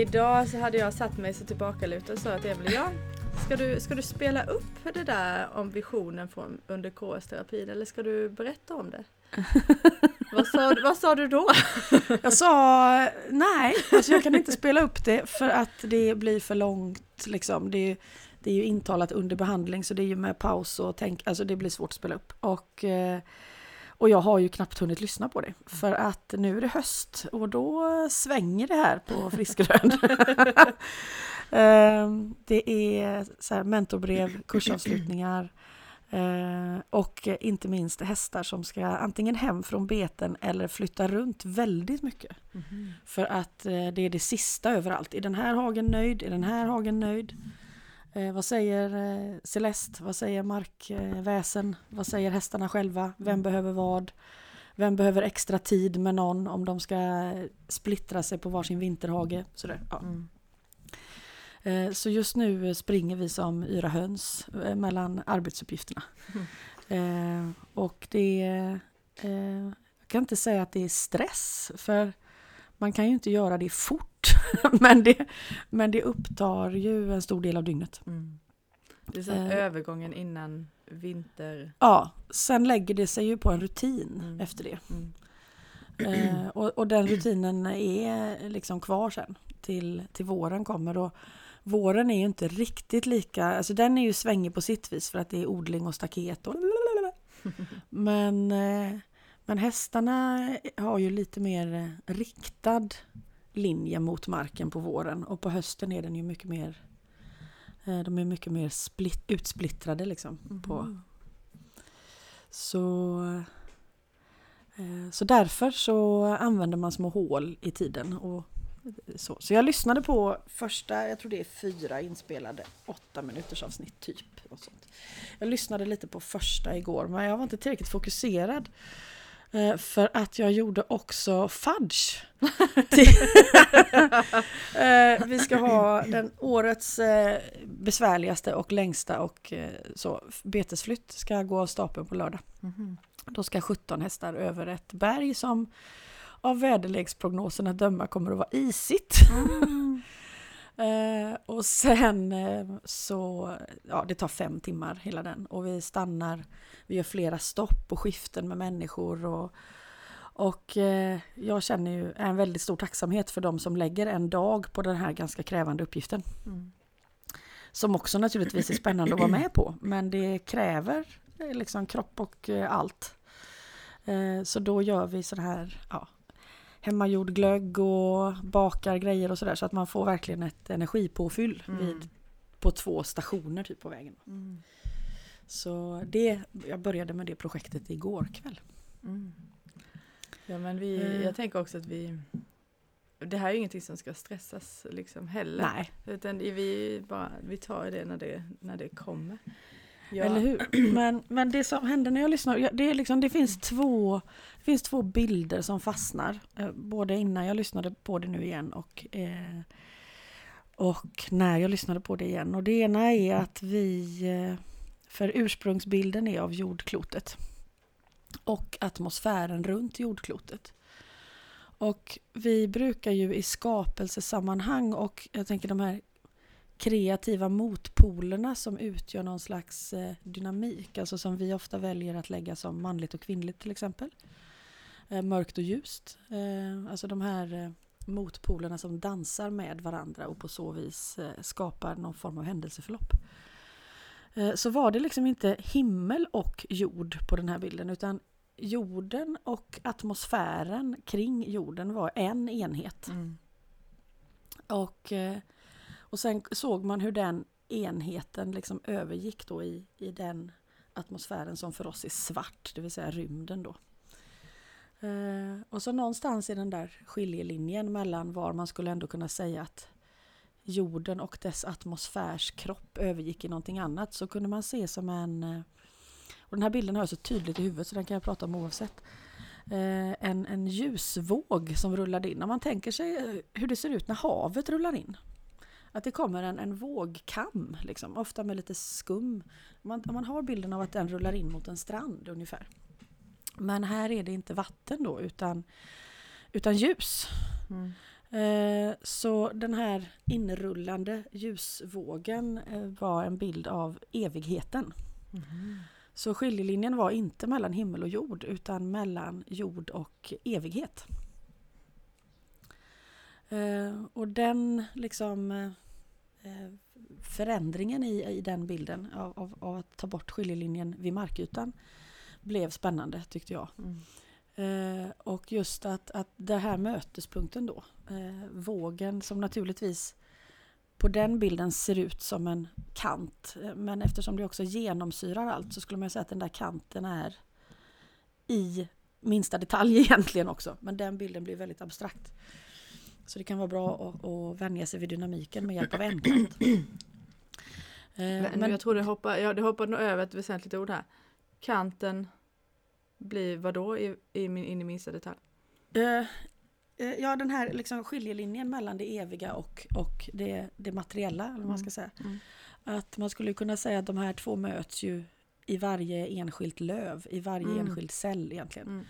idag så hade jag satt mig så tillbakalutad och sa att Emelie, ja, ska du, ska du spela upp det där om visionen från under KS-terapin eller ska du berätta om det? vad, sa, vad sa du då? jag sa nej, alltså jag kan inte spela upp det för att det blir för långt. Liksom. Det, det är ju intalat under behandling så det är ju med paus och tänk, alltså det blir svårt att spela upp. Och, eh, och jag har ju knappt hunnit lyssna på det för att nu är det höst och då svänger det här på Friskrön. Ehm, det är så här mentorbrev, kursavslutningar eh, och inte minst hästar som ska antingen hem från beten eller flytta runt väldigt mycket. Mm. För att eh, det är det sista överallt. Är den här hagen nöjd? Är den här hagen nöjd? Eh, vad säger eh, Celeste? Vad säger markväsen? Eh, vad säger hästarna själva? Vem mm. behöver vad? Vem behöver extra tid med någon om de ska splittra sig på varsin vinterhage? Sådär, ja. mm. Eh, så just nu springer vi som yra höns eh, mellan arbetsuppgifterna. Mm. Och det... Jag kan inte säga att det är stress, för man kan ju inte göra det fort. men, det, men det upptar ju en stor del av dygnet. Mm. Det är så eh, övergången innan vinter... Ja, sen lägger det sig ju på en rutin mm. efter det. Mm. Eh, och, och, den rutinen är liksom kvar sen till, till våren kommer. Och våren är ju inte riktigt lika, alltså den är ju svängig på sitt vis för att det är odling och staket och Men eh, men hästarna har ju lite mer riktad linje mot marken på våren och på hösten är den ju mycket mer eh, de är mycket mer split, utsplittrade liksom. Mm. På. Så, eh, så därför så använder man små hål i tiden. Och så. så jag lyssnade på första, jag tror det är fyra inspelade åtta minuters avsnitt typ. Och sånt. Jag lyssnade lite på första igår men jag var inte tillräckligt fokuserad. Eh, för att jag gjorde också fudge. Eh, vi ska ha den årets eh, besvärligaste och längsta och så. Betesflytt ska gå av stapeln på lördag. Mm. Då ska 17 hästar över ett berg som av väderleksprognosen att döma kommer att vara isigt. Mm. Eh, och sen eh, så, ja det tar fem timmar hela den och vi stannar, vi gör flera stopp och skiften med människor och, och eh, jag känner ju en väldigt stor tacksamhet för de som lägger en dag på den här ganska krävande uppgiften. Mm. Som också naturligtvis är spännande att vara med på men det kräver eh, liksom kropp och eh, allt. Så då gör vi så här, ja, hemmagjord glögg och bakar grejer och sådär så att man får verkligen ett energipåfyll mm. vid, på två stationer typ på vägen. Mm. Så det, jag började med det projektet igår kväll. Mm. Ja men vi, mm. jag tänker också att vi det här är ju ingenting som ska stressas liksom heller. Nej. Utan vi, bara, vi tar det när det, när det kommer. Ja. Eller hur? Men, men det som hände när jag lyssnade, det, är liksom, det, finns två, det finns två bilder som fastnar. Eh, både innan jag lyssnade på det nu igen och, eh, och när jag lyssnade på det igen. Och det ena är att vi, eh, för ursprungsbilden är av jordklotet och atmosfären runt jordklotet. Och vi brukar ju i skapelsesammanhang och jag tänker de här kreativa motpolerna som utgör någon slags eh, dynamik, alltså som vi ofta väljer att lägga som manligt och kvinnligt till exempel. Eh, mörkt och ljust. Eh, alltså de här motpolerna som dansar med varandra och på så vis skapar någon form av händelseförlopp. Så var det liksom inte himmel och jord på den här bilden utan jorden och atmosfären kring jorden var en enhet. Mm. Och och sen såg man hur den enheten liksom övergick då i, i den atmosfären som för oss är svart, det vill säga rymden då. Eh, och så någonstans i den där skiljelinjen mellan var man skulle ändå kunna säga att jorden och dess atmosfärskropp övergick i någonting annat så kunde man se som en... Eh, och den här bilden har jag så tydligt i huvudet så den kan jag prata om oavsett. Eh, en, en ljusvåg som rullade in. Om man tänker sig eh, hur det ser ut när havet rullar in. Att det kommer en, en vågkam, liksom, ofta med lite skum. Man, man har bilden av att den rullar in mot en strand ungefär. Men här är det inte vatten då utan, utan ljus. Mm. Eh, så den här inrullande ljusvågen eh, var en bild av evigheten. Så skiljelinjen var inte mellan himmel och jord utan mellan jord och evighet. Eh, och den liksom eh, förändringen i, i den bilden av, av, av, att ta bort skiljelinjen vid markytan blev spännande tyckte jag. Mm. Eh, och just att, att den här mötespunkten då, eh, vågen som naturligtvis på den bilden ser ut som en kant. Eh, men eftersom det också genomsyrar allt så skulle man säga att den där kanten är i minsta detalj egentligen också. Men den bilden blir väldigt abstrakt. Så det kan vara bra att, att vänja sig vid dynamiken med hjälp av en kant. Men, men jag tror det hoppar, ja, det hoppar nog över ett väsentligt ord här. Kanten blir vad då i, i min, in i minsta detalj? Uh, ja, den här liksom skiljelinjen mellan det eviga och, och det, det materiella. Eller vad man ska säga. Mm. Att man skulle kunna säga att de här två möts ju i varje enskilt löv, i varje Mm. enskild cell egentligen. Mm,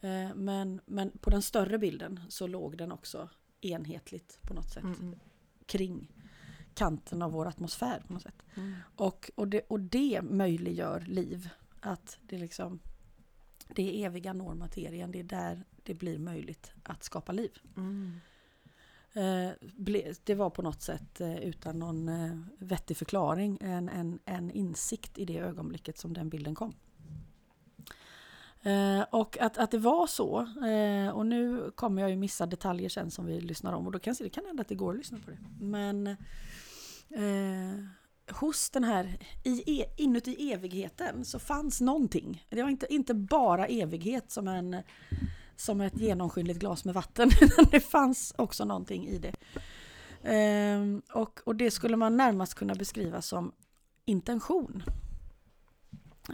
mm. Eh, Men, men på den större bilden så låg den också enhetligt på något sätt Mm, mm, kring kanten av vår atmosfär. på något sätt. mm. Och, och, det, och det möjliggör liv. Att det liksom det är eviga normmaterien, det är där det blir möjligt att skapa liv. Mm. Eh, det var på något sätt eh, utan någon eh, vettig förklaring en, en, en insikt i det ögonblicket som den bilden kom. Eh, och att, att det var så, eh, och nu kommer jag ju missa detaljer sen som vi lyssnar om och då kan det kan hända att det går att lyssna på det. Men eh, hos den här, i, e, inuti evigheten så fanns någonting. Det var inte, inte bara evighet som, en, som ett genomskinligt glas med vatten, utan det fanns också någonting i det. Eh, och, och det skulle man närmast kunna beskriva som intention.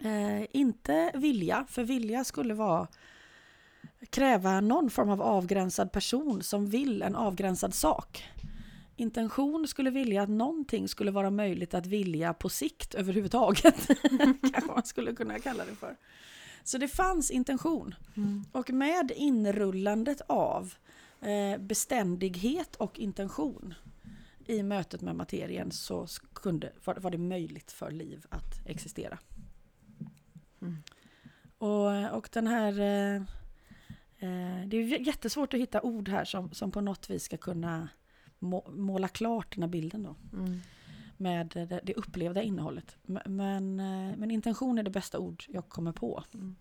Eh, inte vilja, för vilja skulle vara kräva någon form av avgränsad person som vill en avgränsad sak. Intention skulle vilja att någonting skulle vara möjligt att vilja på sikt överhuvudtaget. Kanske man skulle kunna kalla det för. Så det fanns intention. Mm. Och med inrullandet av eh, beständighet och intention i mötet med materien så kunde, var, var det möjligt för liv att existera. Mm. Och, och den här... Eh, eh, det är jättesvårt att hitta ord här som, som på något vis ska kunna må, måla klart den här bilden då. Mm. Med det, det upplevda innehållet. Men, eh, men intention är det bästa ord jag kommer på. Mm.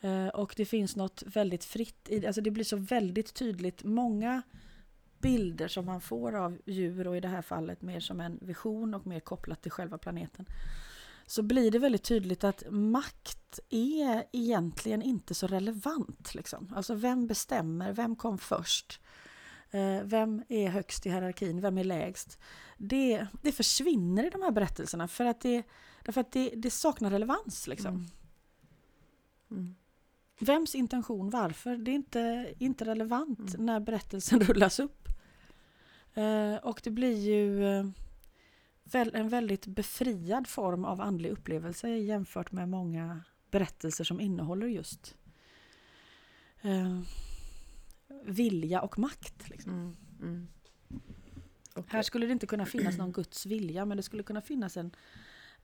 Eh, Och det finns något väldigt fritt i det. Alltså det blir så väldigt tydligt. Många bilder som man får av djur och i det här fallet mer som en vision och mer kopplat till själva planeten. Så blir det väldigt tydligt att makt är egentligen inte så relevant. Liksom. Alltså vem bestämmer? Vem kom först? Eh, Vem är högst i hierarkin? Vem är lägst? Det, det försvinner i de här berättelserna för att det, därför att det, det saknar relevans. Liksom. Mm. Mm. Vems intention, varför? Det är inte, inte relevant Mm. när berättelsen rullas upp. Eh, och det blir ju eh, en väldigt befriad form av andlig upplevelse jämfört med många berättelser som innehåller just eh, vilja och makt. Liksom. Mm. Mm. Och- Här skulle det inte kunna finnas någon Guds vilja men det skulle kunna finnas en,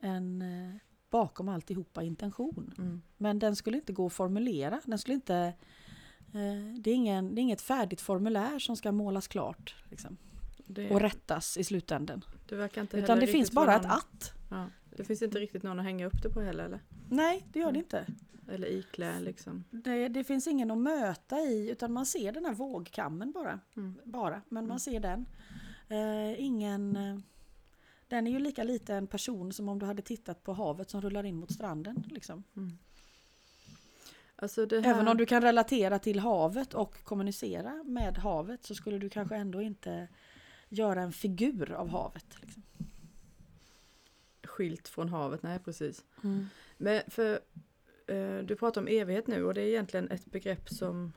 en eh, bakom alltihopa intention. Mm. Men den skulle inte gå att formulera. Den skulle inte, eh, det, är ingen, det är inget färdigt formulär som ska målas klart liksom, Det, och rättas i slutänden. det verkar inte Utan det finns bara ett någon, att. Ja, det finns inte riktigt någon att hänga upp det på heller eller? Nej, det gör det inte. Eller iklä liksom. Det, det finns ingen att möta i utan man ser den här vågkammen bara. Mm. bara men Mm. man ser den. Eh, ingen... Eh, den är ju lika lite en person som om du hade tittat på havet som rullar in mot stranden. Liksom. Mm. Alltså här... Även om du kan relatera till havet och kommunicera med havet så skulle du kanske ändå inte göra en figur av havet. Liksom. Skilt från havet, nej precis. Men för eh, du pratar om evighet nu och det är egentligen ett begrepp som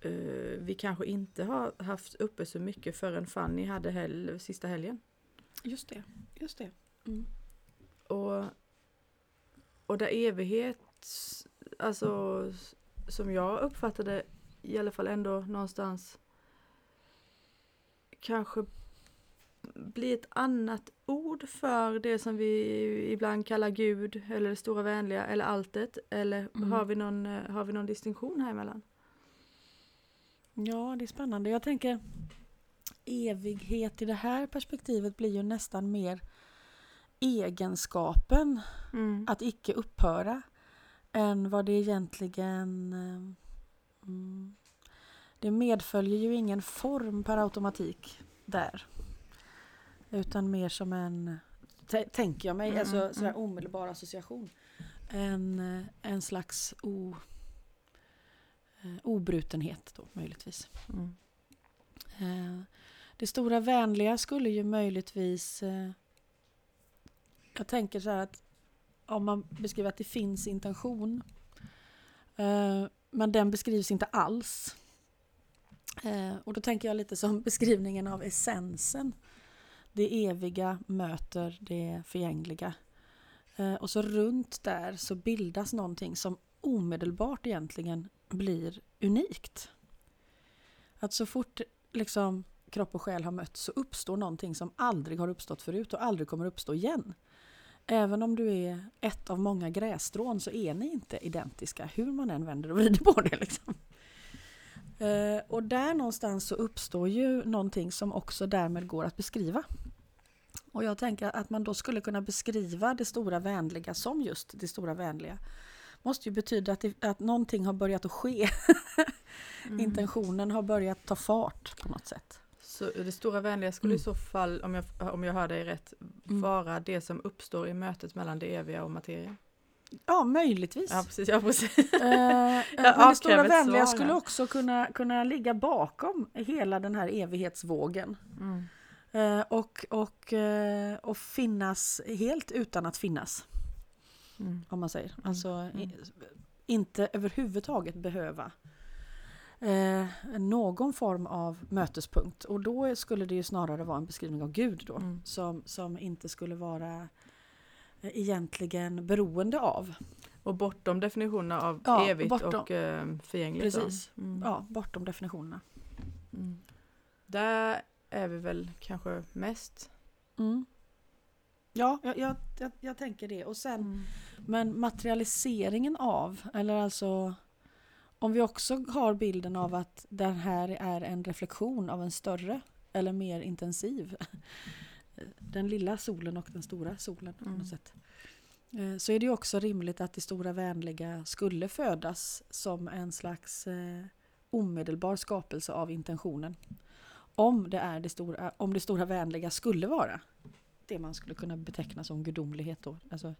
eh, vi kanske inte har haft uppe så mycket förrän Fanny hade hel, sista helgen. Just det. Just det. Mm. Och, och där evighet, alltså som jag uppfattade i alla fall ändå någonstans kanske bli ett annat ord för det som vi ibland kallar Gud eller det stora vänliga eller alltet? Eller Mm. har, vi någon, eh, har vi någon distinktion här emellan? Ja, det är spännande. Jag tänker evighet i det här perspektivet blir ju nästan mer egenskapen Mm. att icke upphöra än vad det egentligen... eh, Mm, det medföljer ju ingen form per automatik där. Utan mer som en, tä- tänker jag mig, Mm, alltså sådär mm. omedelbar association. En, en slags o, eh, obrutenhet då möjligtvis. Mm. Eh, Det stora vänliga skulle ju möjligtvis... eh, Jag tänker så här att om man beskriver att det finns intention eh, men den beskrivs inte alls. Eh, Och då tänker jag lite som beskrivningen av essensen. Det eviga möter det förgängliga. Eh, Och så runt där så bildas någonting som omedelbart egentligen blir unikt. Att så fort liksom kropp och själ har mötts så uppstår någonting som aldrig har uppstått förut och aldrig kommer uppstå igen. Även om du är ett av många grässtrån så är ni inte identiska hur man än vänder och vrider på det. Liksom. Eh, och där någonstans så uppstår ju någonting som också därmed går att beskriva. Och jag tänker att man då skulle kunna beskriva det stora vänliga som just det stora vänliga. Måste ju betyda att, det, att någonting har börjat att ske. Mm. Intentionen har börjat ta fart på något sätt. Så det stora vänliga skulle i Mm. så fall, om jag, om jag hör dig rätt, Mm. vara det som uppstår i mötet mellan det eviga och materia? Ja, möjligtvis. Ja, precis. Ja, precis. Eh, men det stora vänliga skulle också kunna, kunna ligga bakom hela den här evighetsvågen. Mm. Eh, och, och, eh, och finnas helt utan att finnas, Mm. om man säger. Alltså Mm. inte överhuvudtaget behöva eh, någon form av mötespunkt. Och då skulle det ju snarare vara en beskrivning av Gud då, Mm. som, som inte skulle vara eh, egentligen beroende av. Och bortom definitionerna av Ja, evigt bortom- och eh, förgängligt. Precis. Mm. Ja, bortom definitionerna. Mm. Där är vi väl kanske mest. Mm. Ja, jag, jag, jag, jag tänker det. Och sen, Mm. men materialiseringen av, eller alltså om vi också har bilden av att den här är en reflektion av en större eller mer intensiv. Den lilla solen och den stora solen på Mm. något sätt. Eh, Så är det ju också rimligt att det stora vänliga skulle födas som en slags eh, omedelbar skapelse av intentionen. Om det, är det, stora, om det stora vänliga skulle vara det man skulle kunna beteckna som gudomlighet då. Alltså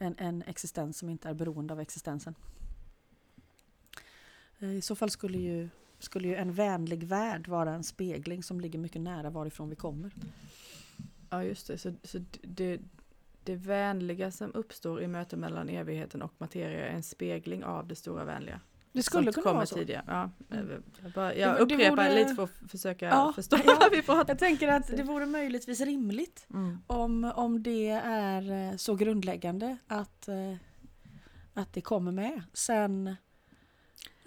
en, en existens som inte är beroende av existensen. Eh, I så fall skulle ju, skulle ju en vänlig värld vara en spegling som ligger mycket nära varifrån vi kommer. Ja just det, så, så det, det vänliga som uppstår i mötet mellan evigheten och materia är en spegling av det stora vänliga. Det skulle som kunna vara så. tidigare. Ja, Mm. jag, bara, jag Det- det upprepar vore- lite för att försöka Ja, förstå ja. vad vi pratar Jag tänker att det vore möjligtvis rimligt mm. om, om det är eh, så grundläggande att, eh, att det kommer med. Sen,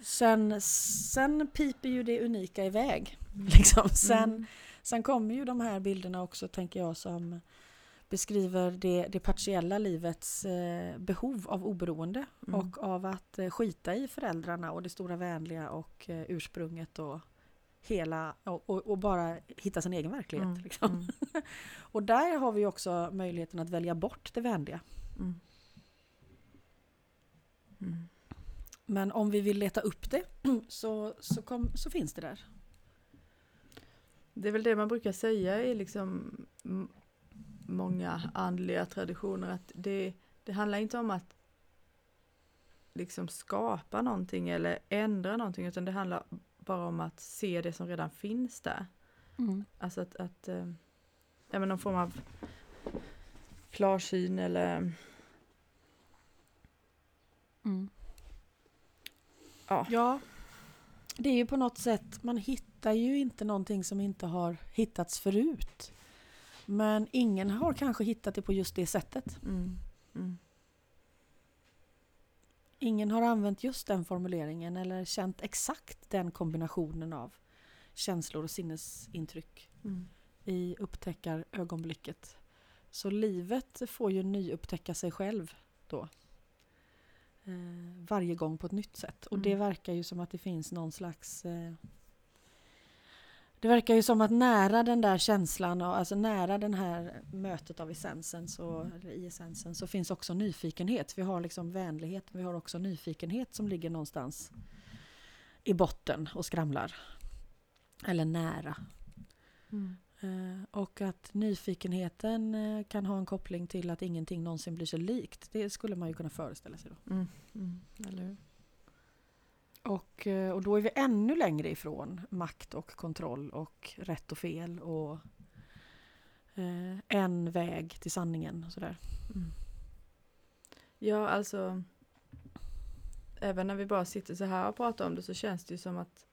sen, sen piper ju det unika iväg. Liksom. Sen, Mm. Sen kommer ju de här bilderna också, tänker jag, som beskriver det, det partiella livets eh, behov av oberoende Mm. och av att eh, skita i föräldrarna och det stora vänliga och eh, ursprunget och hela och, och, och bara hitta sin egen verklighet. Mm. Liksom. Mm. Och där har vi också möjligheten att välja bort det vänliga. Mm. Mm. Men om vi vill leta upp det så, så, kom, så finns det där. Det är väl det man brukar säga i liksom många andliga traditioner att det, det handlar inte om att liksom skapa någonting eller ändra någonting utan det handlar bara om att se det som redan finns där. Alltså att, att eh, ja, men någon form av klarsyn eller Mm. ja. Ja, det är ju på något sätt, man hittar ju inte någonting som inte har hittats förut. Men ingen har kanske hittat det på just det sättet. Mm. Mm. Ingen har använt just den formuleringen eller känt exakt den kombinationen av känslor och sinnesintryck Mm. i upptäckarögonblicket. Så livet får ju nyupptäcka sig själv då. Eh, varje gång på ett nytt sätt. Och det Mm. verkar ju som att det finns någon slags... Eh, det verkar ju som att nära den där känslan, och, alltså nära den här mötet av essensen så, i essensen så finns också nyfikenhet. Vi har liksom vänlighet, men vi har också nyfikenhet som ligger någonstans i botten och skramlar. Eller nära. Mm. Eh, Och att nyfikenheten eh, kan ha en koppling till att ingenting någonsin blir sig likt. Det skulle man ju kunna föreställa sig då. Mm. Mm. Och, eh, och då är vi ännu längre ifrån makt och kontroll och rätt och fel och eh, en väg till sanningen och sådär. Mm. Ja, alltså. Även när vi bara sitter så här och pratar om det så känns det ju som att.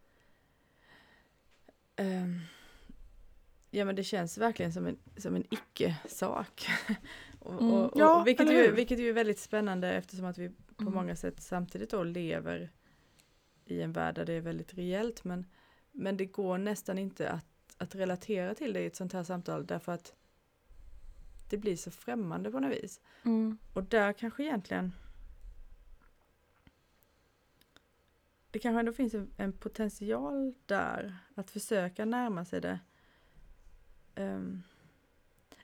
ehm, ja, men det känns verkligen som en, som en icke-sak. och, Mm, och, och, ja, vilket, ju, vilket ju är väldigt spännande eftersom att vi på Mm. många sätt samtidigt då lever i en värld där det är väldigt reellt. Men, men det går nästan inte att, att relatera till det i ett sånt här samtal därför att det blir så främmande på något vis. Och där kanske egentligen det kanske ändå finns en, en potential där att försöka närma sig det. Ehm,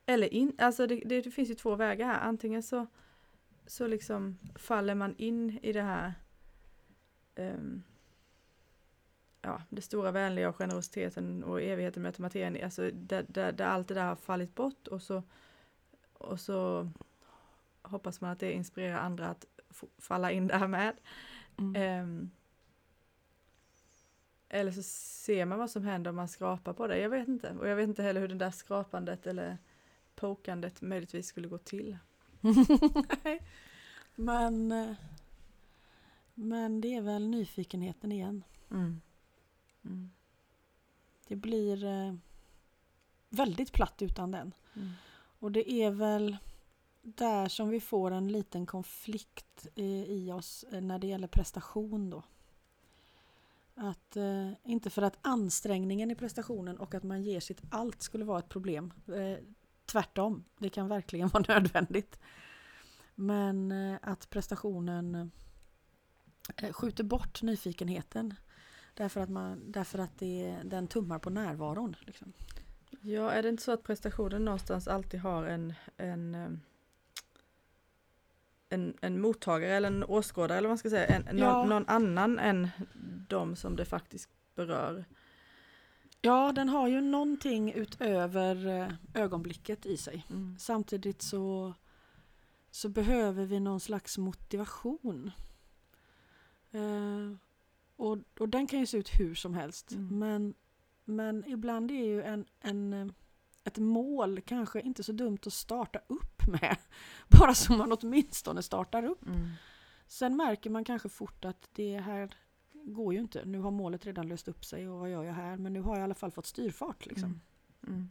eller in, alltså det, det, det finns ju två vägar här. Antingen så, så liksom faller man in i det här ehm, ja, det stora vänliga och generositeten och evigheten möter materien. Alltså där, där, där allt det där har fallit bort och så, och så hoppas man att det inspirerar andra att falla in där med. Mm. Ehm, eller så ser man vad som händer om man skrapar på det. Jag vet inte. Och jag vet inte heller hur det där skrapandet eller pokandet möjligtvis skulle gå till. Men, eh, men det är väl nyfikenheten igen. Mm. Mm. Det blir eh, väldigt platt utan den. Mm. Och det är väl där som vi får en liten konflikt i, i oss eh, när det gäller prestation då. Att, eh, inte för att ansträngningen i prestationen och att man ger sitt allt skulle vara ett problem. Eh, tvärtom, det kan verkligen vara nödvändigt. Men eh, att prestationen eh, skjuter bort nyfikenheten. Därför att, man, därför att det, den tummar på närvaron. Liksom. Ja, är det inte så att prestationen någonstans alltid har en, en, eh, en, en mottagare eller en åskådare eller vad man ska säga, en, Ja. någon, någon annan än de som det faktiskt berör. Ja, den har ju någonting utöver eh, ögonblicket i sig. Mm. Samtidigt så, så behöver vi någon slags motivation. Eh, och, och den kan ju se ut hur som helst. Mm. Men, men ibland är ju en, en, eh, ett mål kanske inte så dumt att starta upp med. Bara så man åtminstone startar upp. Mm. Sen märker man kanske fort att det här går ju inte. Nu har målet redan löst upp sig och vad gör jag här? Men nu har jag i alla fall fått styrfart. Liksom. Mm.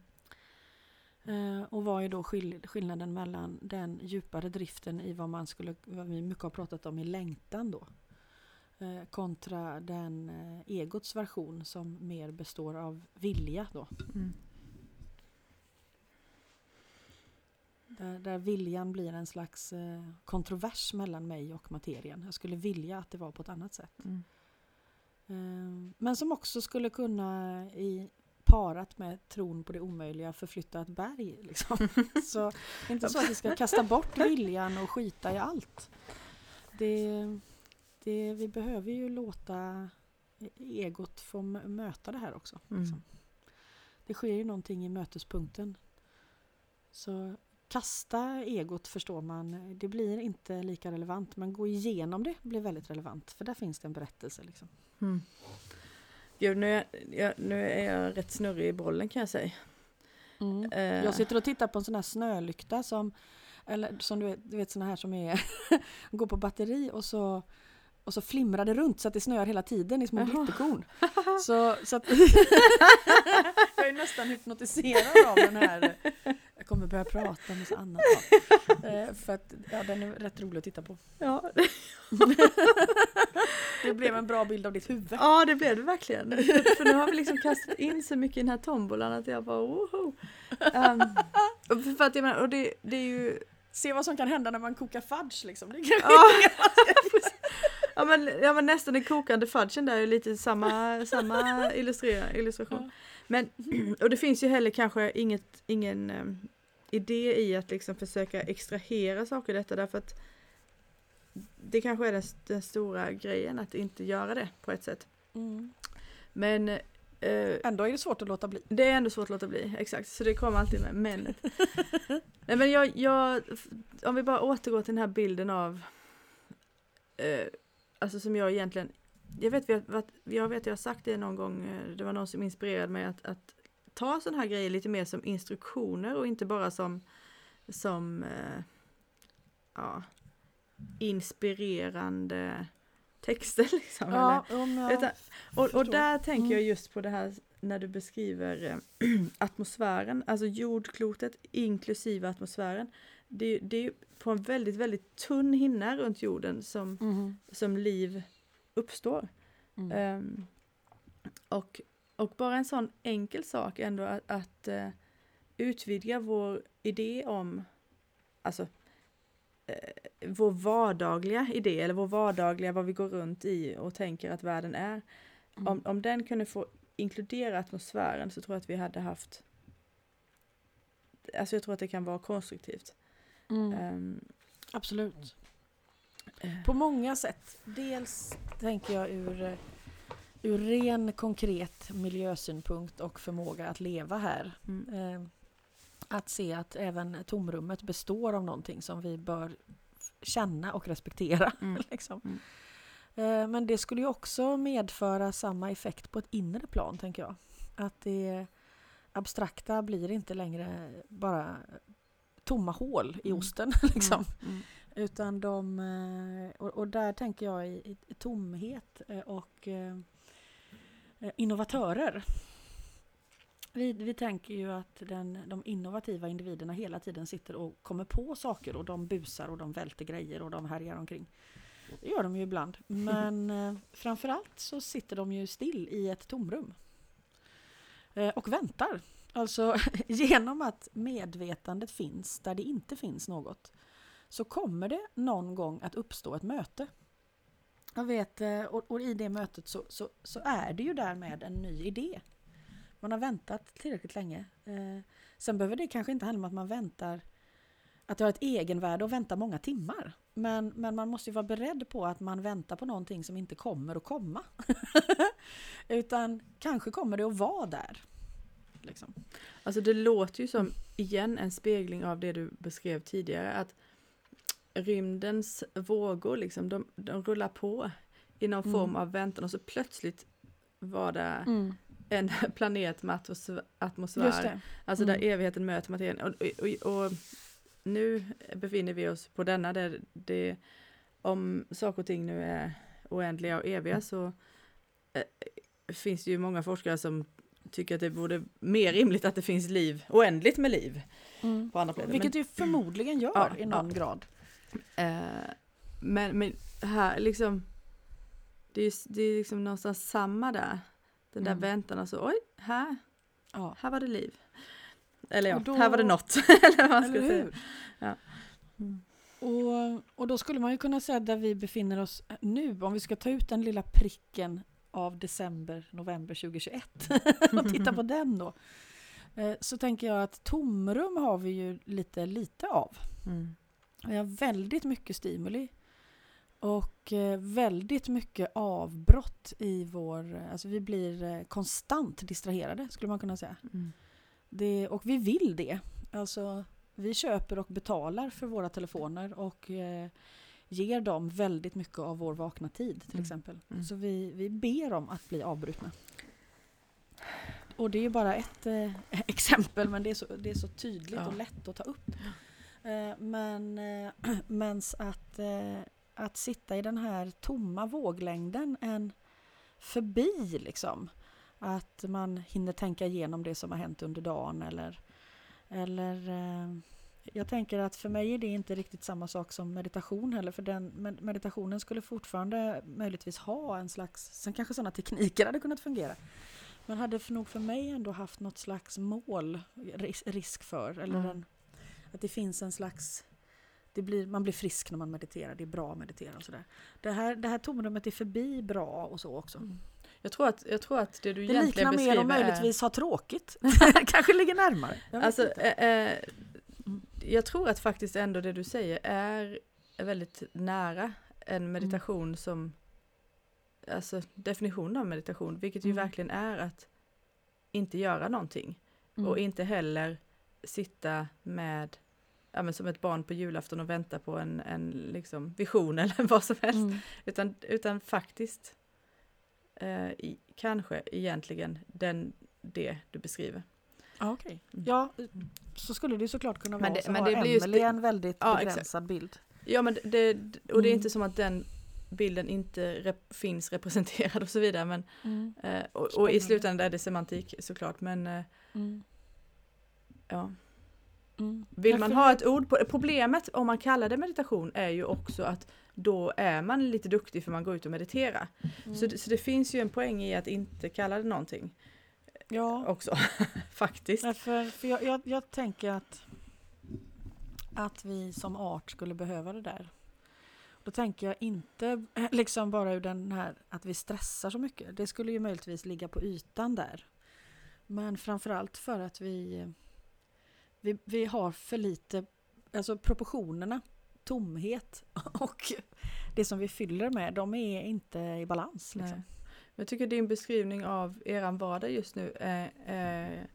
Eh, och vad är då skill- skillnaden mellan den djupare driften i vad man skulle, vad vi mycket har pratat om i längtan då. Eh, kontra den eh, egots version som mer består av vilja då. Mm. Där, där viljan blir en slags eh, kontrovers mellan mig och materien. Jag skulle vilja att det var på ett annat sätt. Mm. Men som också skulle kunna i parat med tron på det omöjliga förflytta ett berg. Liksom. Så det är inte så att vi ska kasta bort viljan och skita i allt. Det, det, vi behöver ju låta egot få möta det här också. Mm. liksom. Det sker ju någonting i mötespunkten. Så kasta egot förstår man, det blir inte lika relevant. Men gå igenom det blir väldigt relevant. För där finns det en berättelse. Liksom. Mm. Gud, nu är, jag, nu är jag rätt snurrig i bollen kan jag säga. Eh, Jag sitter och tittar på en sån här snölykta som, eller som du vet, du vet såna här som är, går på batteri och så, och så flimrar det runt så att det snöar hela tiden i små glitterkorn. Så, så att jag är nästan hypnotiserad av den här. Jag kommer börja prata så annat. Ja. Eh, För att ja, den är rätt rolig att titta på. Ja. Det blev en bra bild av ditt huvud. Ja det blev det verkligen. För nu har vi liksom kastat in så mycket i den här tombolan att jag bara woho. Um, för att jag menar, och det, det är ju Se vad som kan hända när man kokar fudge liksom. Det ja, ja, men, ja men nästan den kokande fudgen där är lite samma, samma illustration. Men, och det finns ju heller kanske inget, ingen um, idé i att liksom försöka extrahera saker i detta därför att det kanske är den, den stora grejen att inte göra det på ett sätt. Mm. Men eh, Ändå är det svårt att låta bli. Det är ändå svårt att låta bli, exakt. Så det kommer alltid med men. Nej men jag, jag, om vi bara återgår till den här bilden av eh, Alltså som jag egentligen Jag vet, jag vet jag har sagt det någon gång, eh, det var någon som inspirerade mig att, att ta sådana här grejer lite mer som instruktioner och inte bara som som eh, ja, inspirerande texter. Liksom, ja, eller? Utan, och, och där tänker mm. jag just på det här när du beskriver äh, atmosfären, alltså jordklotet inklusive atmosfären. Det, det är på en väldigt, väldigt tunn hinna runt jorden som, mm. som liv uppstår. Mm. Um, och, och bara en sån enkel sak ändå att, att uh, utvidga vår idé om, alltså Eh, vår vardagliga idé eller vår vardagliga vad vi går runt i och tänker att världen är. Mm. Om, om den kunde få inkludera atmosfären så tror jag att vi hade haft Alltså jag tror att det kan vara konstruktivt. Mm. Um, Absolut. Uh, På många sätt. Dels tänker jag ur, ur ren konkret miljösynpunkt och förmåga att leva här. Mm. Uh, att se att även tomrummet består av någonting som vi bör känna och respektera. Mm. liksom. mm. Eh, men det skulle ju också medföra samma effekt på ett inre plan, tänker jag. Att det abstrakta blir inte längre bara tomma hål i mm. osten. liksom. Mm. Mm. Utan de... Eh, och, och, där tänker jag i, i tomhet eh, och innovatörer vi, vi tänker ju att den, de innovativa individerna hela tiden sitter och kommer på saker och de busar och de välter grejer och de härjar omkring. Det gör de ju ibland. Men eh, framförallt så sitter de ju still i ett tomrum. Eh, och väntar. Alltså genom att medvetandet finns där det inte finns något så kommer det någon gång att uppstå ett möte. Jag vet, eh, och, och i det mötet så, så, så är det ju därmed en ny idé. Man har väntat tillräckligt länge. Eh, sen behöver det kanske inte handla om att man väntar att det har ett egenvärde att vänta många timmar. Men, men man måste ju vara beredd på att man väntar på någonting som inte kommer att komma. Utan kanske kommer det att vara där. Liksom. Alltså det låter ju som, igen, en spegling av det du beskrev tidigare. Att rymdens vågor, liksom, de, de rullar på i någon mm. form av väntan och så plötsligt var det mm en planet med atmosfär. Alltså mm. där evigheten möter materien. Och, och, och, nu befinner vi oss på denna där det, om saker och ting nu är oändliga och eviga så äh, finns det ju många forskare som tycker att det vore mer rimligt att det finns liv, oändligt med liv. Mm. På andra planeter. Vilket det förmodligen gör ja, i någon ja. grad. Uh, men, men här liksom, det är, det är liksom någonstans samma där. Den där mm. väntan, alltså oj, här, ja. här var det liv. Eller ja, då, här var det något. eller vad man ska säga. Ja. Mm. Och, och då skulle man ju kunna säga där vi befinner oss nu, om vi ska ta ut den lilla pricken av december, november 2021 och titta på den då. Eh, så tänker jag att tomrum har vi ju lite lite av. Mm. Vi har väldigt mycket stimuli och eh, väldigt mycket avbrott i vår... Alltså vi blir eh, konstant distraherade skulle man kunna säga. Mm. Det, och vi vill det. Alltså vi köper och betalar för våra telefoner och eh, ger dem väldigt mycket av vår vakna tid till mm. exempel. Mm. Så vi, vi ber om att bli avbrutna. Och det är ju bara ett eh, exempel men det är så, det är så tydligt ja. och lätt att ta upp. Eh, men eh, mens att att sitta i den här tomma våglängden än förbi liksom. Att man hinner tänka igenom det som har hänt under dagen eller, eller eh, Jag tänker att för mig är det inte riktigt samma sak som meditation heller. För den, med- meditationen skulle fortfarande möjligtvis ha en slags... Sen kanske sådana tekniker hade kunnat fungera. Men hade för nog för mig ändå haft något slags mål, ris- risk för. Eller Mm. en, att det finns en slags... Det blir, man blir frisk när man mediterar, det är bra att meditera och sådär. Det här, det här tomrummet är förbi bra och så också. Jag tror att, jag tror att det du Det egentligen liknar mer beskriver om är... möjligtvis ha tråkigt. kanske ligger närmare. Alltså, eh, jag tror att faktiskt ändå det du säger är väldigt nära en meditation som, alltså definitionen av meditation, vilket ju Mm. verkligen är att inte göra någonting. Mm. Och inte heller sitta med, ja men som ett barn på julafton och vänta på en, en liksom vision eller vad som helst. Mm. Utan, utan faktiskt, eh, i, kanske egentligen den, det du beskriver. Ja, okej. Mm. Ja, så skulle det såklart kunna Men vara. det- så men har det blir ju Emelie en väldigt Ja, exakt. begränsad bild. Ja men det, och det är Mm. inte som att den bilden inte rep, finns representerad och så vidare. Men, eh, och, och i slutändan är det semantik såklart. Men eh, Mm. ja. Mm. Vill man ha det- ett ord på Problemet om man kallar det meditation är ju också att då är man lite duktig för man går ut och mediterar. Mm. Så, det, så det finns ju en poäng i att inte kalla det någonting Ja, också. Faktiskt. Nej, för, för jag, jag, jag tänker att, att vi som art skulle behöva det där. Då tänker jag inte liksom bara ur den här att vi stressar så mycket. Det skulle ju möjligtvis ligga på ytan där. Men framförallt för att vi, vi, vi har för lite, alltså proportionerna, tomhet och det som vi fyller med, de är inte i balans. Liksom. Jag tycker din beskrivning av eran vardag just nu är, är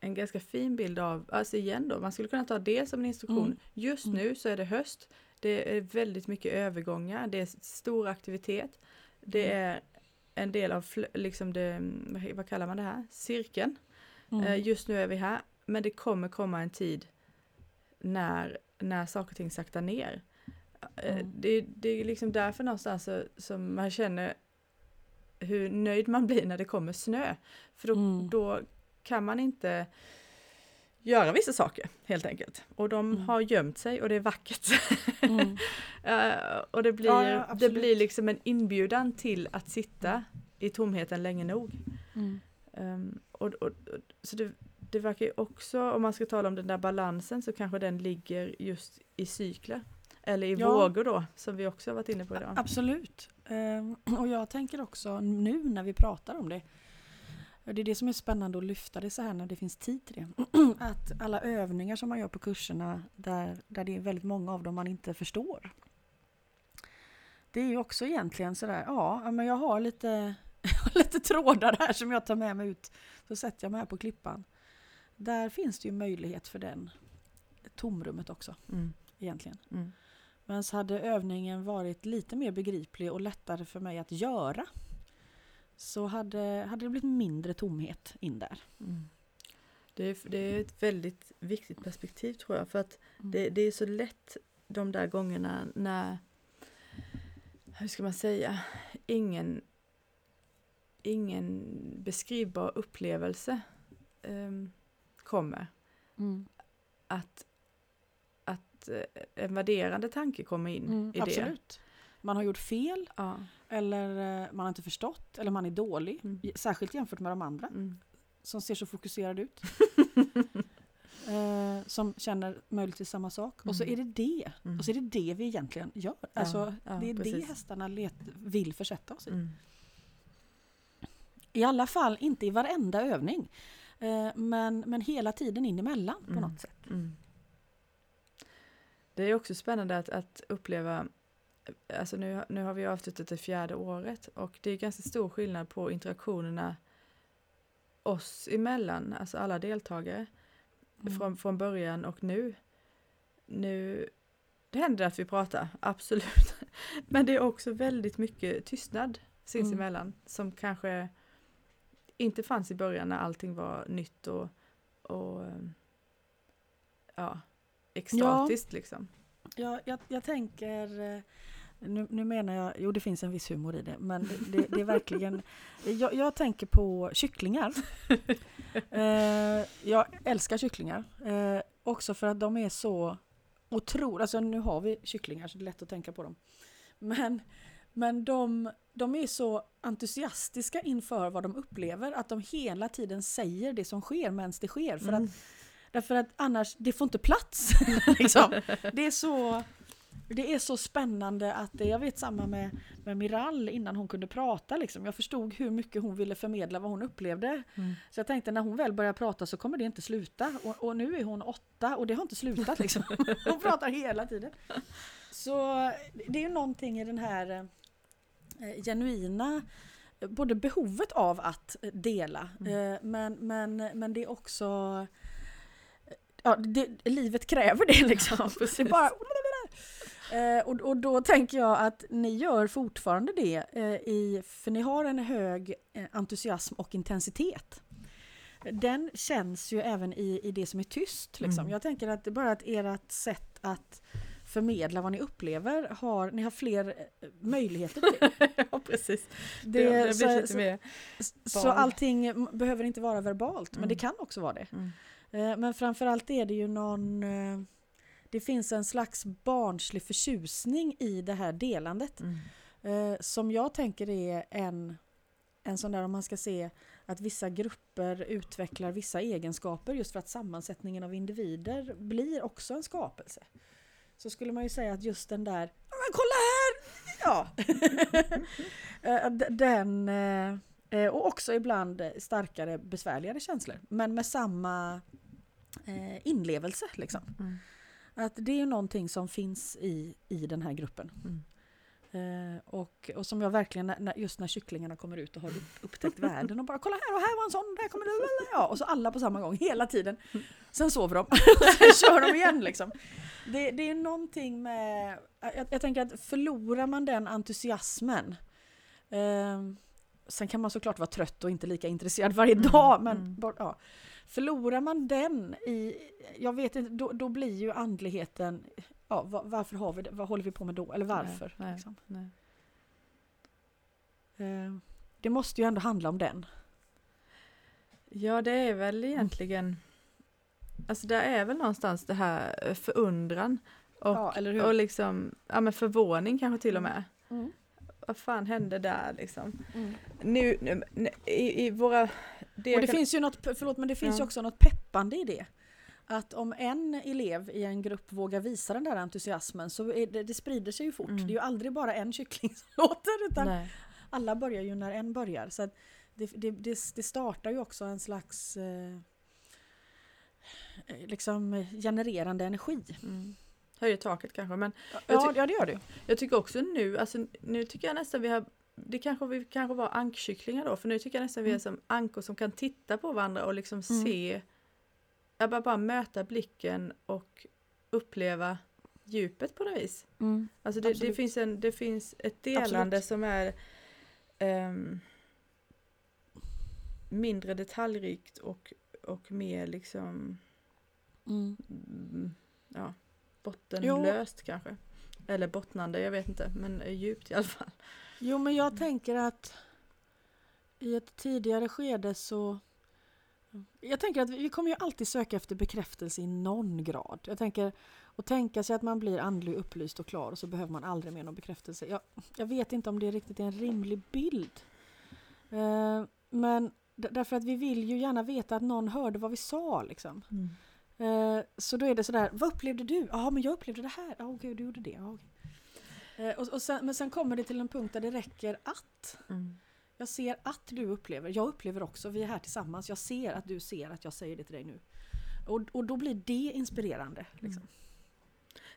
en ganska fin bild av, alltså igen då, man skulle kunna ta det som en instruktion. Mm. Just Mm. nu så är det höst, det är väldigt mycket övergångar, det är stor aktivitet, det Mm. är en del av liksom det, vad- kallar man det här, cirkeln. Mm. Eh, Just nu är vi här, men det kommer komma en tid när, när saker och ting saktar ner. Eh, Mm. Det, det är liksom därför någonstans som man känner hur nöjd man blir när det kommer snö. För då, Mm. då kan man inte göra vissa saker helt enkelt. Och de Mm. har gömt sig och det är vackert. Mm. Eh, och det blir, Ja, ja, det blir liksom en inbjudan till att sitta i tomheten länge nog. Och, och, och, så det, det verkar ju också, om man ska tala om den där balansen, så kanske den ligger just i cykler. Eller i Ja. vågor då, som vi också har varit inne på idag. Absolut. Ehm, Och jag tänker också nu när vi pratar om det. Det är det som är spännande att lyfta det så här när det finns tid till det. Att alla övningar som man gör på kurserna där, där det är väldigt många av dem man inte förstår. Det är ju också egentligen sådär, ja men jag har lite, lite trådar här som jag tar med mig ut. Så sätter jag mig här på klippan. Där finns det ju möjlighet för den tomrummet också Mm, egentligen. mm, Men så hade övningen varit lite mer begriplig och lättare för mig att göra så hade, hade det blivit mindre tomhet in där. mm. Det, är, det är ett väldigt viktigt perspektiv tror jag, för att Mm. det, det är så lätt de där gångerna när, hur ska man säga, ingen, ingen beskrivbar upplevelse ehm, kommer. Mm. Att, att eh, en värderande tanke kommer in Mm, i det. absolut. Man har gjort fel Ja. eller eh, man har inte förstått eller man är dålig. Mm. Särskilt jämfört med de andra Mm. som ser så fokuserade ut. eh, som känner möjligtvis samma sak. Och så Mm. är det det. Mm. Och så är det det vi egentligen gör. Alltså, ja, det är det precis. hästarna let, vill försätta oss i. Mm. I alla fall inte i varenda övning. Eh, men, men hela tiden in emellan på något sätt. Mm. Det är också spännande att, att uppleva, alltså nu, nu har vi avslutat det fjärde året och det är ganska stor skillnad på interaktionerna oss emellan, alltså alla deltagare, Mm. från, från början och nu. Nu, det händer att vi pratar, absolut. Men det är också väldigt mycket tystnad sinsemellan som kanske inte fanns i början när allting var nytt och, och ja, extatiskt liksom. Ja, jag, jag tänker, eh, nu, nu menar jag, jo det finns en viss humor i det, men det, det, det är verkligen, jag, jag tänker på kycklingar. Eh, jag älskar kycklingar. Eh, också för att de är så otroliga, alltså nu har vi kycklingar så det är lätt att tänka på dem. Men, men de, de är så entusiastiska inför vad de upplever att de hela tiden säger det som sker medan det sker. För Mm. att, därför att annars, det får inte plats. liksom. Det är så... Det är så spännande att jag vet samma med, med Miral innan hon kunde prata liksom. Jag förstod hur mycket hon ville förmedla vad hon upplevde. Mm. Så jag tänkte när hon väl börjar prata så kommer det inte sluta. Och, och nu är hon åtta och det har inte slutat liksom. Hon pratar hela tiden. Så det är någonting i den här eh, genuina eh, både behovet av att dela Mm. eh, men, men, men det är också ja, det, livet kräver det liksom. Ja, det bara, Eh, och, och då tänker jag att ni gör fortfarande det, eh, i, för ni har en hög eh, entusiasm och intensitet. Den känns ju även i, i det som är tyst. Liksom. Mm. Jag tänker att bara att ert sätt att förmedla vad ni upplever, har, ni har fler eh, möjligheter till ja, precis. det, Det, det så, så, mer... så allting behöver inte vara verbalt, men Mm. det kan också vara det. Mm. Eh, Men framförallt är det ju någon... eh, Det finns en slags barnslig förtjusning i det här delandet. Mm. eh, Som jag tänker är en, en sån där om man ska se att vissa grupper utvecklar vissa egenskaper just för att sammansättningen av individer blir också en skapelse. Så skulle man ju säga att just den där "Ja, men kolla här! Ja. Den eh, och också ibland starkare besvärligare känslor men med samma eh, inlevelse liksom. Mm. Att det är ju någonting som finns i, i den här gruppen. Mm. Eh, och, och som jag verkligen, när- just när kycklingarna kommer ut och har upp, upptäckt världen och bara kolla här och här var en sån, där kommer du, ja, och så alla på samma gång hela tiden. Sen sover de, sen kör de igen liksom. Det, det är någonting med, jag, jag tänker att förlorar man den entusiasmen eh, Sen kan man såklart vara trött och inte lika intresserad varje Mm, dag men mm. bara, ja. Förlorar man den i, jag vet inte, då, då blir ju andligheten, ja, va- varför har vi det, vad håller vi på med då, eller varför? Nej, nej, liksom. nej. Eh, Det måste ju ändå handla om den. Ja, det är väl egentligen... Alltså det är väl någonstans det här eh, förundran och, ja, och liksom, ja men förvåning kanske till och med. Mm. Vad fan hände där liksom? Mm. Nu, nu i, i våra... Det Och det kan- finns ju något, förlåt men det finns ju Ja. också något peppande i det. Att om en elev i en grupp vågar visa den där entusiasmen så det, det sprider sig ju fort. Mm. Det är ju aldrig bara en kyckling som låter utan Nej. alla börjar ju när en börjar. Så det, det, det, startar ju också en slags eh, eh, liksom genererande energi. Mm. Höjer taket kanske men Ja, ja det gör det jag tycker också nu, alltså nu tycker jag nästan vi har det kanske vi kanske var ankkycklingar då för nu tycker jag nästan vi är Mm. som ankor som kan titta på varandra och liksom Mm. se jag bara, bara möta blicken och uppleva djupet på något vis. Alltså det, det, finns, en, det finns ett delande Absolut. som är ehm, mindre detaljrikt och, och mer liksom Mm. mm, ja, bottenlöst kanske. Eller bottnande, jag vet inte, men djupt i alla fall. Jo, men jag tänker att i ett tidigare skede så... Jag tänker att vi kommer ju alltid söka efter bekräftelse i någon grad. Jag tänker att tänka sig att man blir andlig upplyst och klar och så behöver man aldrig mer någon bekräftelse. Jag, jag vet inte om det riktigt är en rimlig bild. Eh, men därför att vi vill ju gärna veta att någon hörde vad vi sa liksom. Eh, så då är det sådär, vad upplevde du? Ja, men jag upplevde det här. Ja, okej, du gjorde det. Ja, okej. Eh, och, och sen, men sen kommer det till en punkt där det räcker att. Mm. Jag ser att du upplever, jag upplever också, vi är här tillsammans. Jag ser att du ser att jag säger det till dig nu. Och, och då blir det inspirerande. Liksom.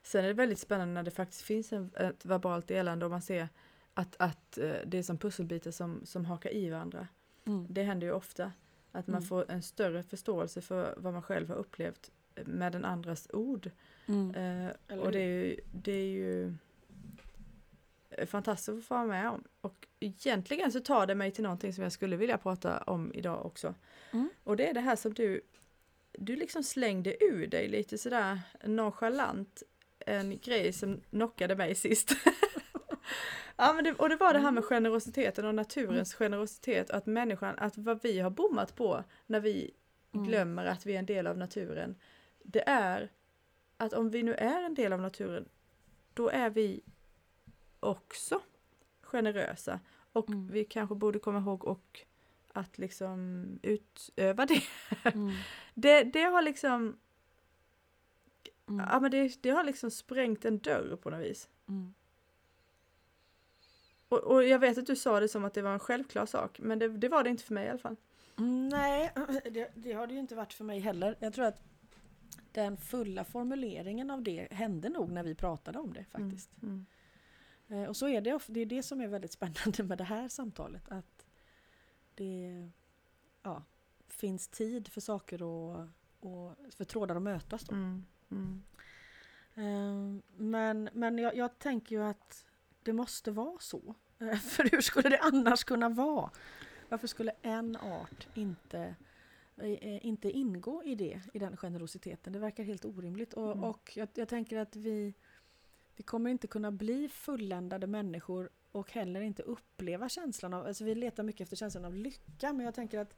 Sen är det väldigt spännande när det faktiskt finns en, ett verbalt delande och man ser att, att eh, det är som pusselbitar som, som hakar i varandra. Mm. Det händer ju ofta. Att man Mm. får en större förståelse för vad man själv har upplevt med den andras ord. Mm. Eh, och det är ju, det är ju eh, fantastiskt att få vara med om. Och egentligen så tar det mig till någonting som jag skulle vilja prata om idag också. Mm. Och det är det här som du, du liksom slängde ur dig lite sådär nonchalant en grej som knockade mig sist. ja, men det, och det var det här med generositeten och naturens generositet och att människan, att vad vi har bommat på när vi Mm. glömmer att vi är en del av naturen det är att om vi nu är en del av naturen, då är vi också generösa. Och Mm. vi kanske borde komma ihåg och att liksom utöva det. Mm. Det, det har liksom, Mm. ja men det, det har liksom sprängt en dörr på något vis. Mm. Och, och jag vet att du sa det som att det var en självklar sak, men det, det var det inte för mig i alla fall. Mm, Nej, det, det har det ju inte varit för mig heller. Jag tror att den fulla formuleringen av det hände nog när vi pratade om det faktiskt. Mm. Eh, Och så är det, det är det som är väldigt spännande med det här samtalet. Att det ja, finns tid för saker och, och för trådar att mötas. Då. Mm. Mm. Eh, Men, men jag, jag tänker ju att det måste vara så. Eh, För hur skulle det annars kunna vara? Varför skulle en art inte, eh, inte ingå i det, i den generositeten? Det verkar helt orimligt. Och, Mm. och jag, jag tänker att vi, vi kommer inte kunna bli fulländade människor och heller inte uppleva känslan av, alltså vi letar mycket efter känslan av lycka men jag tänker att